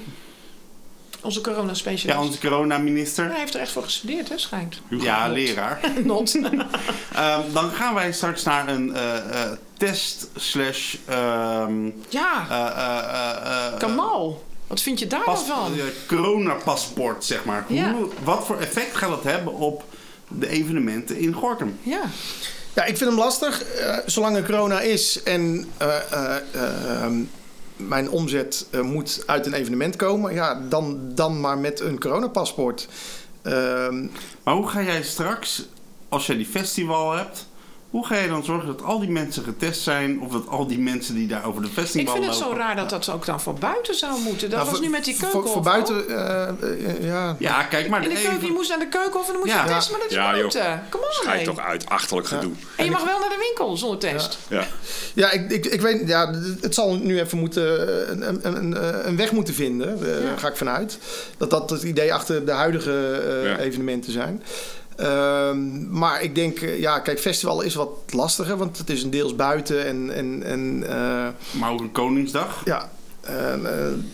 Onze coronaspecialist. Ja, onze coronaminister. Hij heeft er echt voor gestudeerd, hè, schijnt. Ja, leraar. *laughs* Not. *laughs* Ehm, dan gaan wij straks naar een eh, eh, test slash... ehm, ja, eh, eh, eh, eh, Kamal. Wat vind je daar pas, dan van? eh, coronapaspoort, zeg maar. Ja. Hoe, wat voor effect gaat dat hebben op de evenementen in Gorkum? Ja. Ja, ik vind hem lastig. Eh, zolang er corona is en eh, eh, eh, ehm, mijn omzet moet uit een evenement komen, ja, dan, dan maar met een coronapaspoort. Ehm, Maar hoe ga jij straks, als jij die festival hebt, Hoe ga je dan zorgen dat al die mensen getest zijn? Of dat al die mensen die daar over de Ik vestingbal vind het zo raar dat dat ook dan voor buiten zou moeten. Dat Nou, was voor- nu met die voor- keuken. Voor, buiten, eh, eh, ja. Ja, kijk maar. In de even- keuken, je moest naar de keuken of dan moet je testen, maar dat is Ja, buiten. Kom on, Schijt toch uit, achterlijk gedoe. En je mag wel naar de winkel zonder test. Ja. Ja, ik, ik, ik weet, ja, het zal nu even moeten, eh, een, een, een, een weg moeten vinden. Daar Ja. ga ik vanuit. Dat dat het idee achter de huidige eh, Ja. evenementen zijn. Ehm, maar ik denk, eh, ja, kijk, festival is wat lastiger, want het is een deels buiten en, en, en eh, Maar ook een Koningsdag. ja. Eh,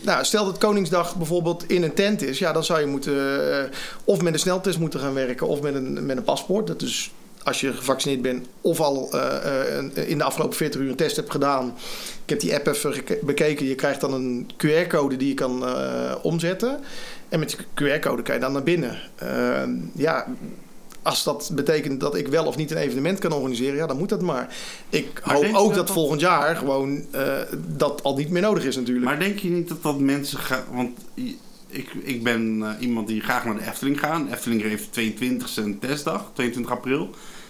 nou, stel dat Koningsdag bijvoorbeeld in een tent is, ja, dan zou je moeten of met een sneltest moeten gaan werken of met een, met een paspoort. Dat is als je gevaccineerd bent of al in de afgelopen 40 uur een test hebt gedaan. Ik heb die app even bekeken. Je krijgt dan een QR-code die je kan omzetten. En met die QR-code kan je dan naar binnen. Eh, ja, als dat betekent dat ik wel of niet een evenement kan organiseren, ja, dan moet dat maar. Ik Maar hoop ook dat volgend jaar gewoon eh, dat al niet meer nodig is natuurlijk. Maar denk je niet dat dat mensen gaan... Want ik, ik ben eh, iemand die graag naar de Efteling gaat. Efteling heeft 22 een testdag, 22 april.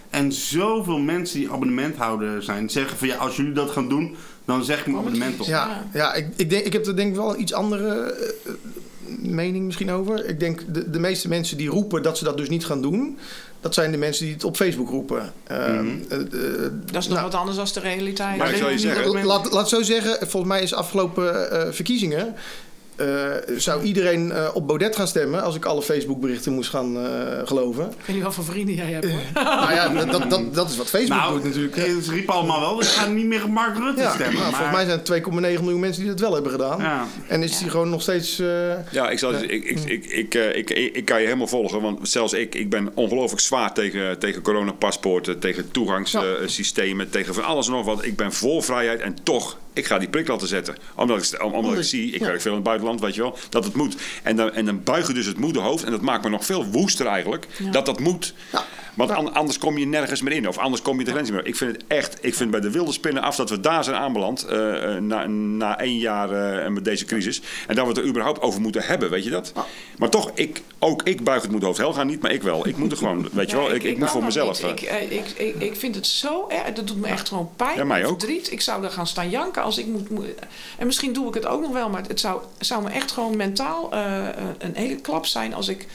En zoveel mensen die abonnementhouder zijn, zeggen van ja, als jullie dat gaan doen, dan zeg ik mijn abonnement op. Ja, ja ik, ik, denk, ik heb er denk ik wel een iets andere eh, mening misschien over. Ik denk de, de meeste mensen die roepen dat ze dat dus niet gaan doen, dat zijn de mensen die het op Facebook roepen. Ehm, eh, eh, Dat is nog nou, wat anders dan de realiteit. Maar ik zou je zeggen, Laat, laat zo zeggen, volgens mij is afgelopen eh, verkiezingen. Eh, zou iedereen eh, op Baudet gaan stemmen als ik alle Facebook-berichten moest gaan eh, geloven? Ik weet niet wat voor vrienden jij hebt hoor. nou ja, dat, dat, dat is wat Facebook Nou, doet natuurlijk. ze riepen allemaal wel, we gaan niet meer op Mark Rutte Ja, stemmen. nou, maar, volgens mij zijn er 2,9 miljoen mensen die dat wel hebben gedaan. Ja. En is die gewoon nog steeds. eh, Ja, ik, zal, ik, ik, ik, ik, eh, ik, ik, ik kan je helemaal volgen. Want zelfs ik, ik ben ongelooflijk zwaar tegen, tegen coronapaspoorten, tegen toegangssystemen, tegen van alles en nog wat. Ik ben voor vrijheid en toch, ik ga die prik laten zetten. Omdat ik, om- omdat ik zie, ik werk veel in het buitenland, weet je wel, dat het moet. En dan, en dan buigen dus het moederhoofd. En dat maakt me nog veel woester eigenlijk, dat dat moet. Want an- anders kom je nergens meer in. Of anders kom je de grens niet meer. Ik vind het echt, ik vind bij de wilde spinnen af dat we daar zijn aanbeland. eh, eh, na, na één jaar eh, met deze crisis. En dat we het er überhaupt over moeten hebben, weet je dat? Maar toch, ik, ook ik buig het moederhoofd. Helga niet, maar ik wel. Ik moet er gewoon, *laughs* weet je wel, ik, ik, moet voor mezelf. Ik, ik, ik, vind het zo erg. Dat doet me echt gewoon pijn. Ja, mij ook. Verdriet. Ik zou er gaan staan janken als ik moet. moet- en misschien doe ik het ook nog wel, maar het zou, zou me echt gewoon mentaal eh, een hele klap zijn als ik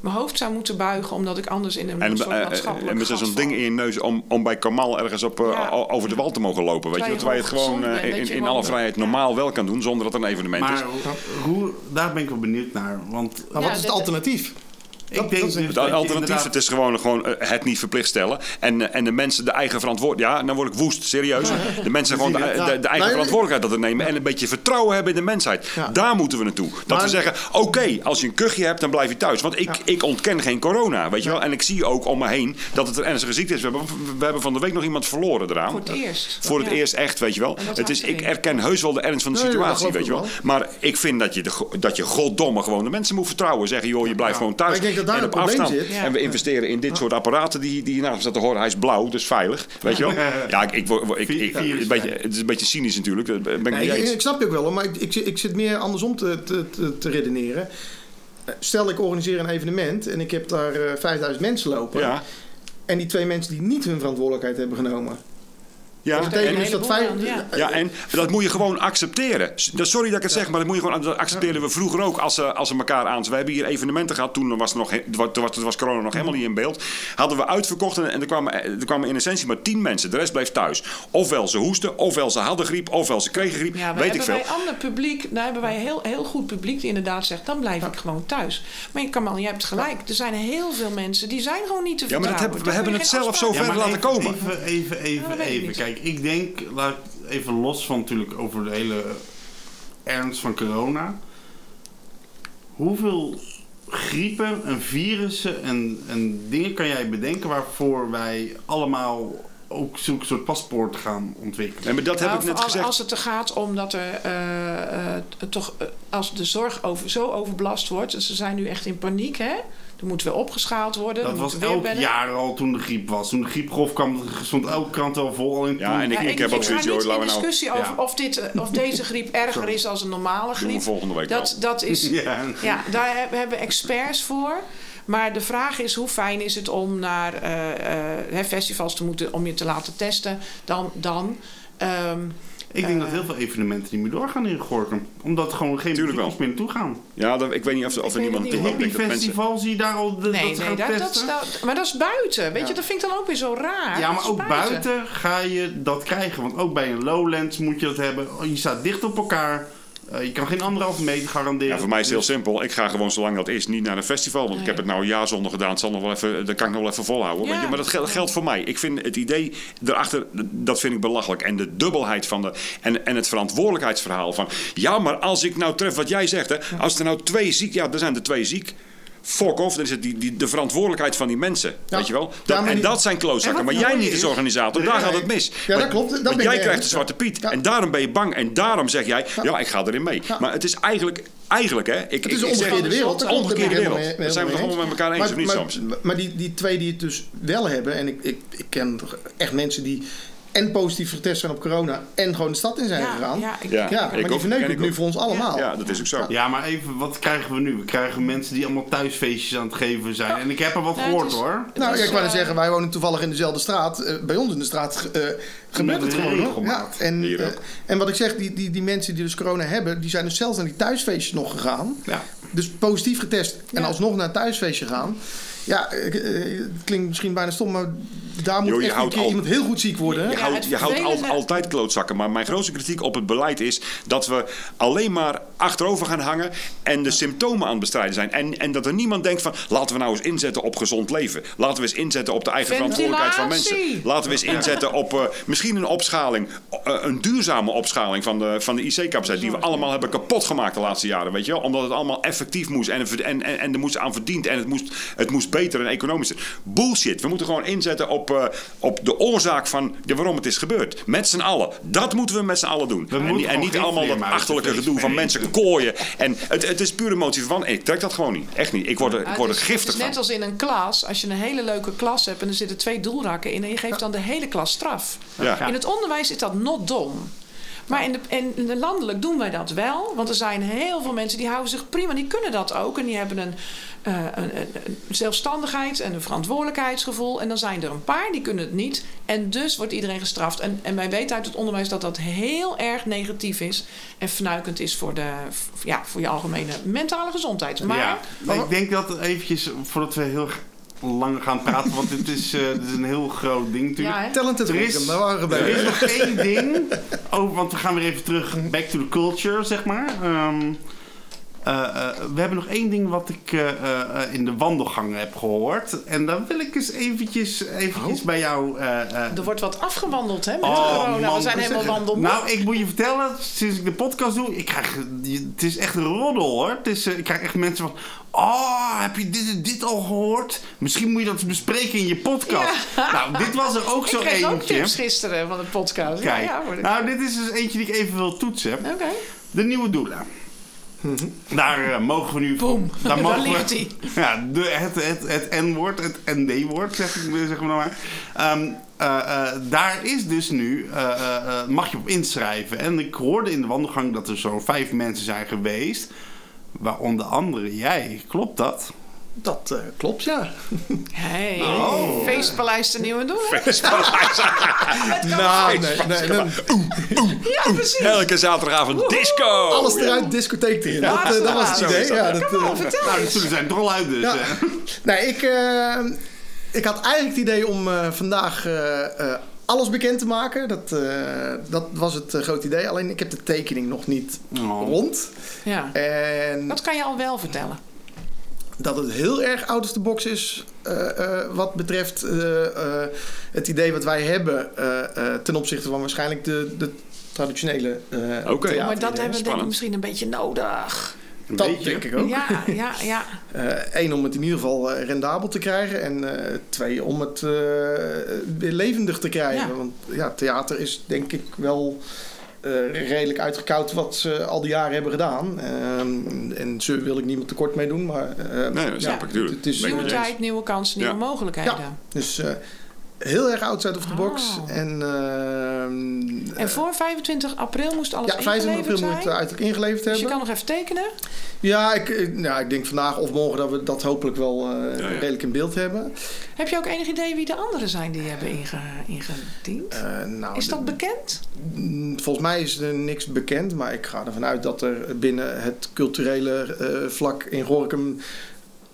mijn hoofd zou moeten buigen, omdat ik anders in een En, soort eh, eh, maatschappelijk en met zo'n gat ding in je neus om, om bij Kamal ergens op, eh, Ja. over de wal te mogen lopen. Weet je, Terwijl dat je wij het gewoon eh, in, alle vrijheid normaal wel kan doen zonder dat het een evenement is. Maar hoe, daar ben ik wel benieuwd naar. Want maar Ja, wat is het dit- ik dat denk Het alternatief inderdaad- het is gewoon, gewoon eh, het niet verplicht stellen. En, eh, en de mensen de eigen verantwoordelijkheid... Ja, dan word ik woest, serieus. *laughs* De mensen gewoon de, de, de eigen Nee, verantwoordelijkheid dat er nemen. En een beetje vertrouwen hebben in de mensheid. Ja. Daar moeten we naartoe. Dat Maar- we zeggen, oké, als je een kuchje hebt, dan blijf je thuis. Want ik, ik ontken geen corona, weet je wel. En ik zie ook om me heen dat het een ernstige ziekte is. We hebben, we hebben van de week nog iemand verloren eraan. Voor het eerst. Voor het Ja. eerst echt, weet je wel. Het is, ik erken heus wel de ernst van de Nee, situatie, weet je wel. wel. Maar ik vind dat je, de, dat je goddomme gewoon de mensen moet vertrouwen. Zeggen, joh, je blijft gewoon thuis. Dat daar en het op probleem afstand. zit. Ja. En we investeren in dit soort apparaten die, die hiernaast staat te horen. Hij is blauw, dus veilig. Weet je wel? *laughs* Ja, ik, ik, ik, ik, Virus een beetje, het is een beetje cynisch natuurlijk. Dat ben ik Nee, ik, snap je ook wel, maar ik, ik, zit- ik zit meer andersom te, te, te, te redeneren. Eh, Stel, ik organiseer een evenement en ik heb daar eh 5000 mensen lopen. Ja, En die twee mensen die niet hun verantwoordelijkheid hebben genomen. Ja. dat betekent dus dat vijf, aan, ja. ja, en dat moet je gewoon accepteren. Dat- Sorry dat ik het zeg, maar dat moet je gewoon. Dat accepteerden we vroeger ook als, ze- als ze elkaar aan. We hebben hier evenementen gehad. Toen was, er nog, toen was, toen was corona nog helemaal niet in beeld. Hadden we uitverkocht en, en er, kwamen, er kwamen in essentie maar tien mensen. De rest bleef thuis. Ofwel ze hoesten, ofwel ze hadden griep, ofwel ze kregen griep. Ja, weet ik hebben veel. wij ander publiek, daar hebben wij heel, heel goed publiek die inderdaad zegt, dan blijf ik gewoon thuis. Maar je Kamal, je hebt gelijk. Er zijn heel veel mensen die zijn gewoon niet te Ja, maar dat vertrouwen. hebben- we hebben het zelf zo ver laten even, komen. Even, even, even, dat even. niet. Kijk, ik denk, laat ik even los van natuurlijk over de hele ernst van corona. Hoeveel griepen en virussen en, en dingen kan jij bedenken waarvoor wij allemaal ook zulke soort paspoort gaan ontwikkelen? Nee, maar dat heb Nou, ik net vooral gezegd. Als het er gaat om dat er eh, eh, toch, eh, als de zorg over, zo overbelast wordt, en ze zijn nu echt in paniek, hè? Dan moeten we opgeschaald worden. Dat was elk bellen. jaar al toen de griep was. Toen de griepgolf kwam, stond elke krant al vol. Al in Ja, en ik, Ja, ik heb ook zoiets, joh, in laten we nou... discussie over Ja. of, dit, eh, of deze griep *laughs* erger is dan een normale griep. volgende week Dat, dat is, *laughs* Ja. ja, daar hebben we experts voor. Maar de vraag is, hoe fijn is het om naar eh, eh, hè, festivals te moeten... om je te laten testen dan... dan ehm, Ik denk Eh. dat heel veel evenementen niet meer doorgaan in Gorkum. Omdat gewoon geen bezoekers meer naartoe gaan. Ja, dat, ik weet niet of, of er niemand het naartoe gaat. Festival zie je daar al de, nee, dat nee, gaan dat, dat, testen? dat- maar dat is buiten. Weet je, dat vind ik dan ook weer zo raar. Ja, maar ook buiten ga je dat krijgen. Want ook bij een Lowlands moet je dat hebben. Je staat dicht op elkaar. Eh, je kan geen anderhalve meter garanderen. Ja, voor mij is het heel Dus- simpel. Ik ga gewoon zolang dat is niet naar een festival. Want ik heb het nou een jaar zonder gedaan. Het zal nog wel even, dat kan ik nog wel even volhouden. Ja. Weet je? Maar dat geldt, geldt voor mij. Ik vind het idee erachter, dat vind ik belachelijk. En de dubbelheid van de... En, en het verantwoordelijkheidsverhaal van... Ja, maar als ik nou tref wat jij zegt. Hè, als er nou twee ziek... Ja, er zijn er twee ziek. Fuck off, dan is het die, die, de verantwoordelijkheid van die mensen. Ja. Weet je wel? Dat, en die- dat zijn klootzakken. En Maar jij niet als is- organisator, daar gaat het mis. Ja, dat klopt. Dat want ben jij krijgt de zwarte Piet. En daarom ben je bang. En daarom zeg jij, ja, ik ga erin mee. Maar het is eigenlijk, eigenlijk hè. Ik, Het is een omgekeerde wereld. Het Daar een omgekeerde wereld. Dat zijn we helemaal gewoon met elkaar eens, Maar, of niet maar, soms? maar die, die twee die het dus wel hebben, en ik, ik, ik ken echt mensen die en positief getest zijn op corona en gewoon de stad in zijn Ja, gegaan. ja, ik- Ja. Ja, ik maar die ook, ik nu ook. voor ons allemaal. Ja, dat is ook zo. Ja, maar even, wat krijgen we nu? We krijgen mensen die allemaal thuisfeestjes aan het geven zijn. En ik heb er wat gehoord is- hoor. Nou, ja, ik wou eh, zeggen, wij wonen toevallig in dezelfde straat. Eh, bij ons in de straat eh, gebeurt het gewoon. hoor. Ja, en, eh, en wat ik zeg, die, die, die mensen die dus corona hebben, die zijn dus zelfs naar die thuisfeestjes nog gegaan. Ja. Dus positief getest en alsnog naar het thuisfeestje gaan. Ja, het klinkt misschien bijna stom, maar daar moet Joh, je echt een houdt keer al- iemand heel goed ziek worden. Je Ja, houdt, je houdt al- altijd klootzakken. Maar mijn grootste kritiek op het beleid is dat we alleen maar achterover gaan hangen en de symptomen aan het bestrijden zijn. En, en dat er niemand denkt van laten we nou eens inzetten op gezond leven. Laten we eens inzetten op de eigen verantwoordelijkheid van mensen. Laten we eens inzetten op eh, misschien een opschaling, eh, een duurzame opschaling van de, van de IC-capaciteit die we allemaal hebben kapot gemaakt de laatste jaren. Weet je wel? Omdat het allemaal effectief moest en, en, en, en er moest aan verdiend en het moest, het moest beter en economischer. Bullshit. We moeten gewoon inzetten op, eh, op de oorzaak van de, waarom het is gebeurd. Met z'n allen. Dat moeten we met z'n allen doen. En, niet- en allemaal dat achterlijke gedoe van mensen kooien. En het, het is pure emotie van. Ik trek dat gewoon niet. Echt niet. Ik word er, ik Ja, word er het is- giftig Het is net als in een klas. Als je een hele leuke klas hebt en er zitten twee doelrakken in... en je geeft dan de hele klas straf. Ja. In het onderwijs is dat not dom. Maar in de, in de landelijk doen wij dat wel. Want er zijn heel veel mensen die houden zich prima. Die kunnen dat ook. En die hebben een, eh, een, een, een zelfstandigheid en een verantwoordelijkheidsgevoel. En dan zijn er een paar die kunnen het niet. En dus wordt iedereen gestraft. En, en wij weten uit het onderwijs dat dat heel erg negatief is. En fnuikend is voor, de, ja, voor je algemene mentale gezondheid. Maar ja, maar ik denk dat eventjes, voordat we heel lang gaan praten, want dit is, eh, dit is een heel groot ding natuurlijk. Ja? Talented Er is- daar waren. Er is nog één ding, oh, want we gaan weer even terug, back to the culture, zeg maar. Ehm, eh, eh, we hebben nog één ding wat ik eh, eh, in de wandelgangen heb gehoord. En daar wil ik eens eventjes, eventjes bij jou... eh, eh, Er wordt wat afgewandeld hè, met Oh, corona. man, We zijn helemaal wandelmoe. Nou, ik moet je vertellen, sinds ik de podcast doe, ik krijg, het is echt een roddel hoor. Het is, eh, ik krijg echt mensen van, oh, heb je dit dit al gehoord? Misschien moet je dat bespreken in je podcast. Nou, dit was er ook ik zo kreeg ook eentje. tips gisteren van de podcast. Kijk, ja, ik- nou, dit is dus eentje die ik even wil toetsen. Oké. De nieuwe doula. Daar eh, mogen we nu Boom. Daar, *laughs* Daar mogen ligt we, hij. Ja, de, het, het, het N-woord, het ND-woord, zeg, ik- zeg maar. maar. Ehm, eh, eh, daar is dus nu, mag je op inschrijven. En ik hoorde in de wandelgang dat er zo'n vijf mensen zijn geweest. Waaronder andere jij. Klopt dat? Dat eh, klopt, ja. Hey, *laughs* Oh. feestpaleis de Nieuwe Doelen. *laughs* Nou, nee, nee, nee. Ja, precies. Elke zaterdagavond disco. Alles eruit, discotheek erin. Ja, dat, eh, dat was het idee. Ja, ja. dat, op, vertel Nou, eens. stoelen zijn toch al uit dus. Ja. Nee, ik, ik had eigenlijk het idee om eh, vandaag eh, eh, alles bekend te maken. Dat, eh, dat was het eh, grote idee. Alleen ik heb de tekening nog niet Oh. rond. Ja. En Dat kan je al wel vertellen. Dat het heel erg out of the box is eh, eh, wat betreft eh, eh, het idee wat wij hebben eh, eh, ten opzichte van waarschijnlijk de, de traditionele eh Oké. maar dat hebben we denk ik misschien een beetje nodig. Een Dat beetje. denk ik ook. Ja, ja, ja. *laughs* Eén, om het in ieder geval rendabel te krijgen. En eh, twee, om het eh, weer levendig te krijgen. Ja. Want ja, theater is denk ik wel eh, redelijk uitgekoud wat ze al die jaren hebben gedaan. Ehm, en zo wil ik niemand tekort mee doen. Maar, eh, Nee, dat snap ja, ik, tuurlijk. Het is, Ben ik Nieuwe tijd, nieuwe kansen, nieuwe Ja. mogelijkheden. Ja. Dus, eh, heel erg outside of the box. Oh. En, ehm, En voor 25 april moest alles ja, 25 ingeleverd april moet het uiterlijk ingeleverd Dus je hebben. kan nog even tekenen? Ja, ik, nou, ik denk vandaag of morgen dat we dat hopelijk wel eh, Ja, ja. redelijk in beeld hebben. Heb je ook enig idee wie de anderen zijn die hebben inge, ingediend? Eh, nou, is dat de- bekend? Mm, Volgens mij is er niks bekend, maar ik ga ervan uit dat er binnen het culturele eh, vlak in Gorkum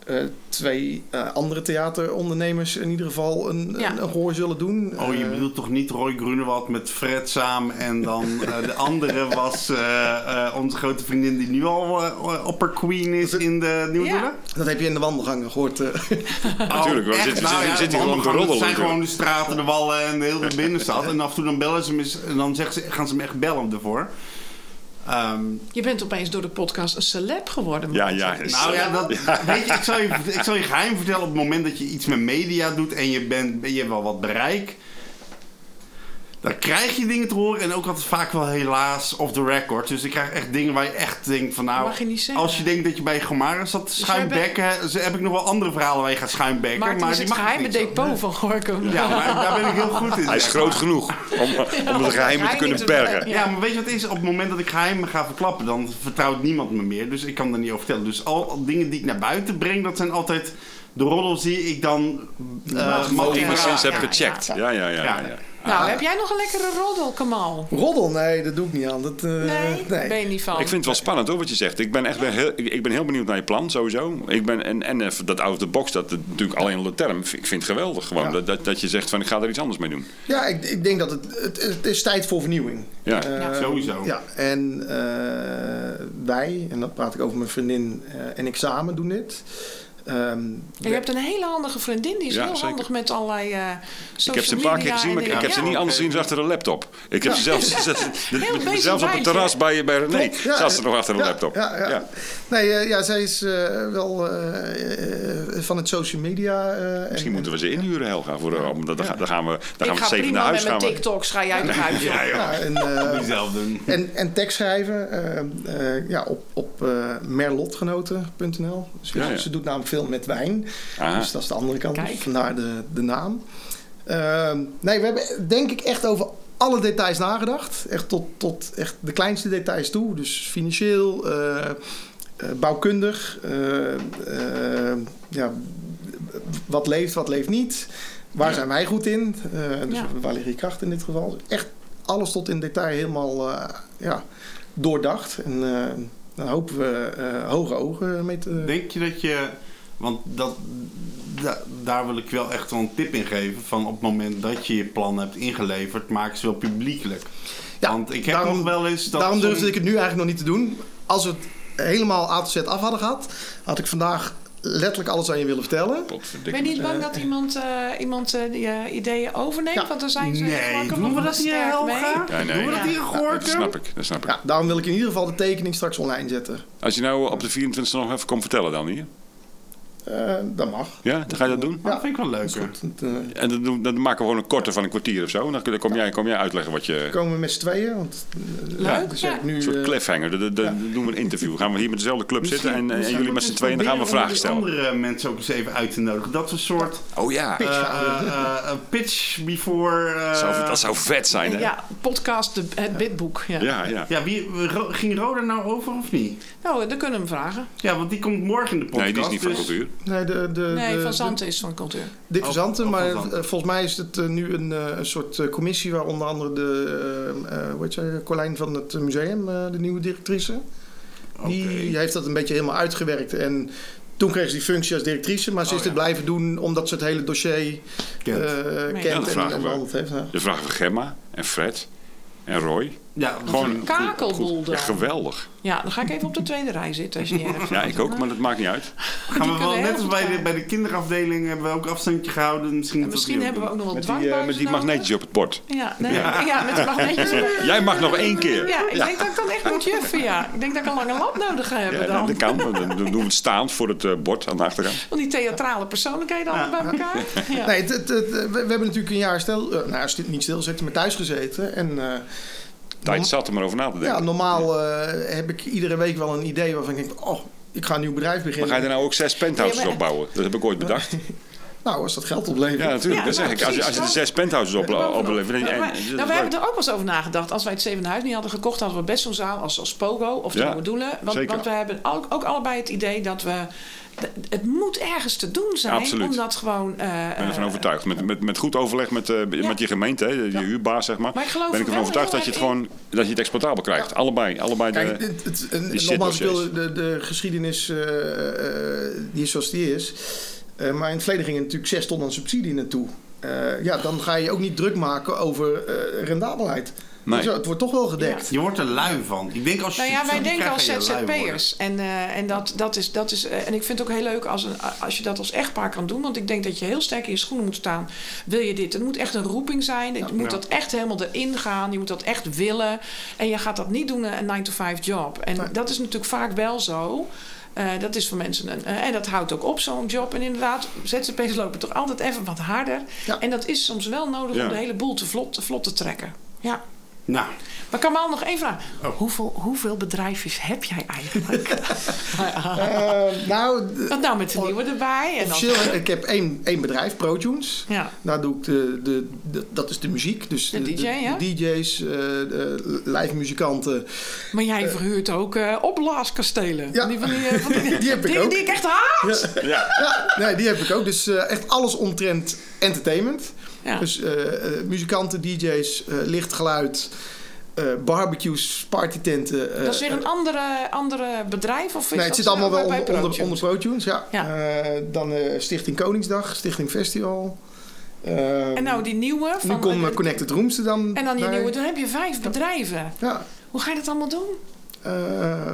eh, twee eh, andere theaterondernemers in ieder geval een, Ja. een, een gehoor zullen doen. Oh, je Eh, bedoelt toch niet Roy Grunewald met Fred samen en dan eh, de andere was eh, eh, onze grote vriendin die nu al opper queen is in de Nieuwe Ja. Dat heb je in de wandelgangen gehoord. eh. *laughs* Natuurlijk, we zitten- Nou ja, zitten gewoon te roddelen Het zijn gewoon de straten, de wallen en de hele binnenstad. En af en toe dan bellen ze me en dan zeggen ze, gaan ze me echt bellen ervoor. Ehm, Je bent opeens door de podcast een celeb geworden. Ja, ja. nou ja, dat, weet je, ik zal je, ik zal je geheim vertellen. Op het moment dat je iets met media doet en je, bent, je hebt wel wat bereik... Dan krijg je dingen te horen en ook altijd vaak wel helaas off the record. Dus ik krijg echt dingen waar je echt denkt van nou... Mag je niet zeggen. Als je denkt dat je bij Gomara zat te Dus schuimbekken... heb ik nog wel andere verhalen waar je gaat schuimbekken. Maarten maar is die het mag ik geheime zo. depot van Gorkum. Ja, maar daar ben ik heel goed in. Hij is groot maar. genoeg om, *laughs* om de geheimen te kunnen bergen. Ja, maar weet je wat het is? Op het moment dat ik geheimen ga verklappen, dan vertrouwt niemand me meer. Dus ik kan er niet over vertellen. Dus al, al dingen die ik naar buiten breng, dat zijn altijd de roddels die ik dan uh, Mag Enigszins Ja, heb ja, gecheckt. Ja, ja, ja. ja, ja. Nou, heb jij nog een lekkere roddel, Kamal? Roddel? Nee, dat doe ik niet aan. Dat, eh, Nee, ben je niet van. Ik vind het wel spannend hoor wat je zegt. Ik ben echt wel heel, ik, ik ben heel benieuwd naar je plan sowieso. Ik ben, en en even dat out of the box, dat is natuurlijk alleen een term. Ik vind het geweldig gewoon. Ja. Dat, dat, dat je zegt van ik ga er iets anders mee doen. Ja, ik, ik denk dat het, het, het is tijd voor vernieuwing. Ja. Eh, Ja. Sowieso. Ja, en eh, wij, en dat praat ik over mijn vriendin eh, en ik samen doen dit. Ehm, En je hebt een hele handige vriendin, die is Ja, heel zeker. handig met allerlei eh Ik heb ze een paar keer gezien, maar ik, ik heb ze niet anders gezien dan achter een laptop. Ik heb ze zelfs, *laughs* zelfs op het terras bij, bij René. Zat ze nog achter een laptop. Ja, ja. Nee, eh, ja, zij is eh, wel van het social media. eh, Misschien en- moeten we ze inhuren, Helga. Voor dan, dan gaan we, dan gaan we Ik met ga zeven prima naar met huis. mijn Gaan we. TikToks, ga jij naar huis. Ja, en, eh, *laughs* Moet je zelf doen. en, en tekst schrijven ja, op, op eh merlotgenoten.nl. Dus. Ze doet namelijk veel met wijn. Dus dat is de andere kant. Kijk. Vandaar de, de naam. Ehm, nee, we hebben denk ik echt over alle details nagedacht. Echt tot, tot echt de kleinste details toe. Dus financieel, eh, eh, bouwkundig. eh, ja, wat leeft, wat leeft niet. Waar Ja. zijn wij goed in? Eh, dus Ja. Valerie Kracht in dit geval. Echt alles tot in detail helemaal eh, ja, doordacht. En dan hopen we eh, hoge ogen mee te... Denk je dat je... Want dat, da- daar wil ik wel echt wel een tip in geven. Van op het moment dat je je plan hebt ingeleverd, maak ze wel publiekelijk. Ja, Want ik heb daarom- nog wel eens... Dat Daarom durfde ik het nu eigenlijk nog niet te doen. Als we het helemaal A tot Z af hadden gehad, had ik vandaag letterlijk alles aan je willen vertellen. Ben je niet bang dat iemand, eh, iemand eh, die eh, ideeën overneemt? Ja. Want dan zijn ze Nee, gemakkelijk doen we dat hier Helga? Ja, nee, Doen we dat hier Gorkum? dat snap ik. Dat snap ik. Ja, daarom wil ik in ieder geval de tekening straks online zetten. Als je nou op de 24e nog even komt vertellen dan hier. Eh, dat mag. Ja, dan ga je dat doen? Ja, dat vind ik wel leuk. Is eh, En dan, doen- dan maken we gewoon een korte van een kwartier of zo. En dan, dan kom, jij, kom jij uitleggen wat je... komen we met z'n tweeën. Want, eh, Leuk, dus ja. nu, Een soort eh, cliffhanger. Dan, dan- dan ja. doen we een interview. Gaan we hier met dezelfde club zitten en, en jullie met z'n tweeën dan gaan we vragen stellen. andere mensen ook eens even uit te nodigen. Dat we een soort Oh ja, een pitch before... eh, zou, dat zou vet zijn hè? Ja, podcast, de, het bidboek. Ja. Ja, ja. Ja, wie, Ro- ging Roda nou over of niet? Nou, dan kunnen we hem vragen. Ja, want die komt morgen in de podcast. Nee, die is niet van dus- cultuur. Nee, de, de, Nee, de, Van de- Zanten is van cultuur. Dick Oh, Verzanten, oh, maar Van Zanten. eh, volgens mij is het eh, nu een, eh, een soort commissie waar onder andere de, eh, eh, hoe heet zij, Colijn van het museum, eh, de nieuwe directrice, die heeft dat een beetje helemaal uitgewerkt. En toen kreeg ze die functie als directrice, maar ze Oh, is ja. dit blijven doen omdat ze het hele dossier Kent. eh, Ja, kent dat en, en heeft. Ja. De vragen van Gemma en Fred en Roy. Ja, Gewoon dan. Ja, geweldig. Ja, dan ga ik even op de tweede rij zitten als je niet erg Ja, ik ook, maar dat maakt niet uit. gaan we wel net als bij de, bij de kinderafdeling hebben we ook afstandje gehouden. Misschien, misschien hebben we ook nog wat Met die, eh, dwangbuizen met die nodig. magneetjes op het bord. Ja, nee, ja. met die magneetjes. Jij mag nog één keer. Ja, ik denk dat ik dan echt moet juffen, ja. Ik denk dat ik een lange lap nodig ga hebben Ja, dan. dat kan. Dan doen we het staand voor het eh, bord aan de achterkant. Van die theatrale persoonlijkheden allemaal bij elkaar. Ja. Nee, het, het, het- we, we hebben natuurlijk een jaar stil, nou, sti- niet stilgezeten, maar thuis gezeten. En eh, Tijd zat er maar over na te ja, denken. normaal eh, heb ik iedere week wel een idee waarvan ik denk, oh, ik ga een nieuw bedrijf Maar beginnen. ga je er nou ook zes penthouses Ja, maar- opbouwen? Dat heb ik ooit bedacht. *laughs* Nou, als dat geld oplevert. Ja, natuurlijk. Ja, dat zeg nou, ik. Als, je- als je de zes penthouses op, oplevert. Nou, is nou, leuk. hebben er ook wel eens over nagedacht. Als wij het Zeven Huis niet hadden gekocht, hadden we best zo'n zaal als, als Pogo of de Ja, Nieuwe Doelen. Want, want we hebben ook, ook allebei het idee dat we. Het moet ergens te doen zijn. Absoluut. Om dat gewoon. eh, Ik ben ervan eh, overtuigd. Met, met, met goed overleg met, eh, met je gemeente, hè, je huurbaas zeg maar. Maar ik geloof ben ik er ervan overtuigd dat je het gewoon dat je het exploitabel krijgt. Allebei. allebei de, Kijk, het, het, en- die nogmaals, de, de geschiedenis, eh, eh, die is zoals die is. Eh, maar in het verleden ging er natuurlijk 6 ton aan subsidie naartoe. Eh, ja, dan ga je ook niet druk maken over eh, rendabelheid. Nee. Dus, het wordt toch wel gedekt. Je wordt er lui van. Ik denk als je Nou ja, wij denken als. ZZP'ers. En, eh, en, dat, dat is, dat is, en ik vind het ook heel leuk als, een, als je dat als echtpaar kan doen. Want ik denk dat je heel sterk in je schoenen moet staan. Wil je dit? Het moet echt een roeping zijn. Je moet Ja. dat echt helemaal erin gaan. Je moet dat echt willen. En je gaat dat niet doen een 9-to-5 job. En Nee. dat is natuurlijk vaak wel zo. Eh, dat is voor mensen een. eh, en dat houdt ook op, zo'n job. En inderdaad, ZZP'ers lopen toch altijd even wat harder. Ja. En dat is soms wel nodig Ja. om de hele boel te vlot, te vlot te trekken. Ja. Nou, Maar ik kan me al nog één vraag. Oh. Hoeveel, hoeveel bedrijfjes heb jij eigenlijk? *laughs* Eh, nou, Want nou met de nieuwe erbij. En dan, officieel, ik heb één, één bedrijf, ProTunes. ja. Daar doe ik de, de, de- dat is de muziek. Dus De DJ, ja? de DJ's, eh, de live muzikanten. Maar jij verhuurt ook eh opblaaskastelen. Ja. Die, van die, eh, van die, *laughs* Die heb ik die, ook. die ik echt haat. ja. Ja, nee, die heb ik ook. Dus eh, echt alles omtrent entertainment. Ja. Dus eh, eh, muzikanten, DJ's, eh, licht, geluid, eh, barbecues, partytenten. eh, dat is weer een andere, andere bedrijf? Of is Nee, het zit allemaal wel onder, onder, onder ProTunes. Ja. Ja. Dan Stichting Koningsdag, Stichting Festival. Eh, En nou die nieuwe. Van, nu komt uh, Connected Rooms er dan En dan die bij. nieuwe. Dan heb je vijf bedrijven. Ja. Hoe ga je dat allemaal doen? Eh,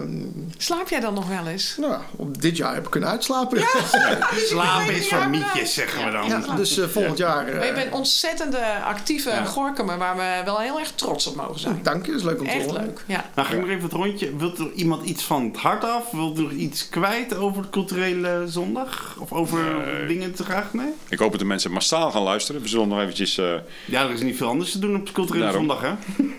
Slaap jij dan nog wel eens? nou, op dit jaar heb ik kunnen uitslapen. Ja, *laughs* slapen is voor mietjes, zeggen we dan. dus eh, volgend jaar... eh, Maar je bent een ontzettende actieve Gorkemer waar we wel heel erg trots op mogen zijn. Dank je, dat is leuk om te Echt horen. leuk. Ja. Nou, ga ik nog even het rondje. Wilt er iemand iets van het hart af? Wilt er nog iets kwijt over de culturele zondag? Of over dingen te graag? Nee? Ik hoop dat de mensen massaal gaan luisteren. We zullen nog eventjes... eh, Ja, er is niet veel anders te doen op de culturele Daarom. zondag, hè?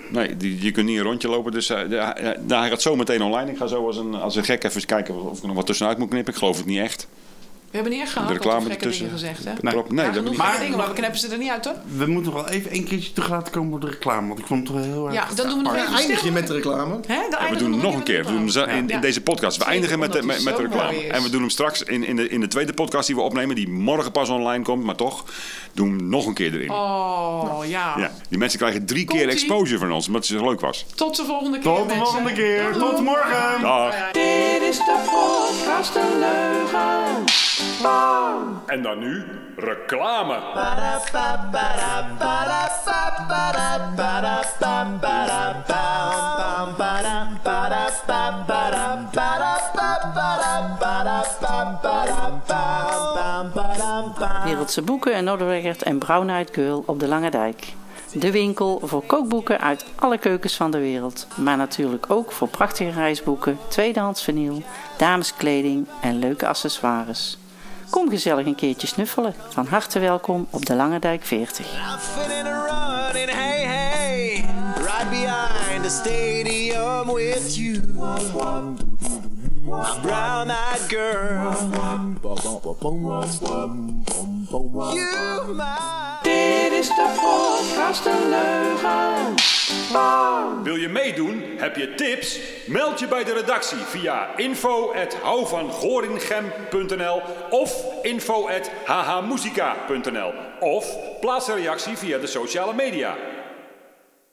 nee, die, je kunt niet een rondje lopen. Dus eh, ja, ja, nou, hij zo meteen online. Ik ga zo als een, als een gek even kijken of ik er nog wat tussenuit moet knippen. Ik geloof het niet echt. We hebben niet echt gehad De reclame gekke ertussen. dingen gezegd, hè? Nee. Klopt. Nee, ja, dat gekke Maar- dingen, maar we knippen ze er niet uit, hoor. We moeten nog wel even één keertje terug laten komen op de reclame. Want ik vond het toch heel erg... Ja, dan doen we nog even eindig je met de reclame? Hè? We doen het nog een keer. We doen hem in, deze podcast. We eindigen met de, met, de reclame. En we doen hem straks in, in, de, in de tweede podcast die we opnemen. Die morgen pas online komt. Maar toch, doen we hem nog een keer erin. Oh, ja. Ja, die mensen krijgen drie keer exposure van ons. Omdat het zo leuk was. Tot de volgende keer, Tot de volgende keer. Tot morgen. Dag. Dit is de podcast De Leugen. En dan nu reclame. Wereldse Boeken en Noorderweggert en Brown Eyed Girl op de Lange Dijk. De winkel voor kookboeken uit alle keukens van de wereld. Maar natuurlijk ook voor prachtige reisboeken, tweedehands vinyl, dameskleding en leuke accessoires. Kom gezellig een keertje snuffelen. Van harte welkom op de Lange Dijk 40. Laughing and running, hey, hey. Right behind the stadium with you. Brown eyed girl. You, my. Dit is de podcast De Leugen. Wil je meedoen? Heb je tips? Meld je bij de redactie via info.houvangoringem.nl of info.hhmusica.nl of plaats een reactie via de sociale media.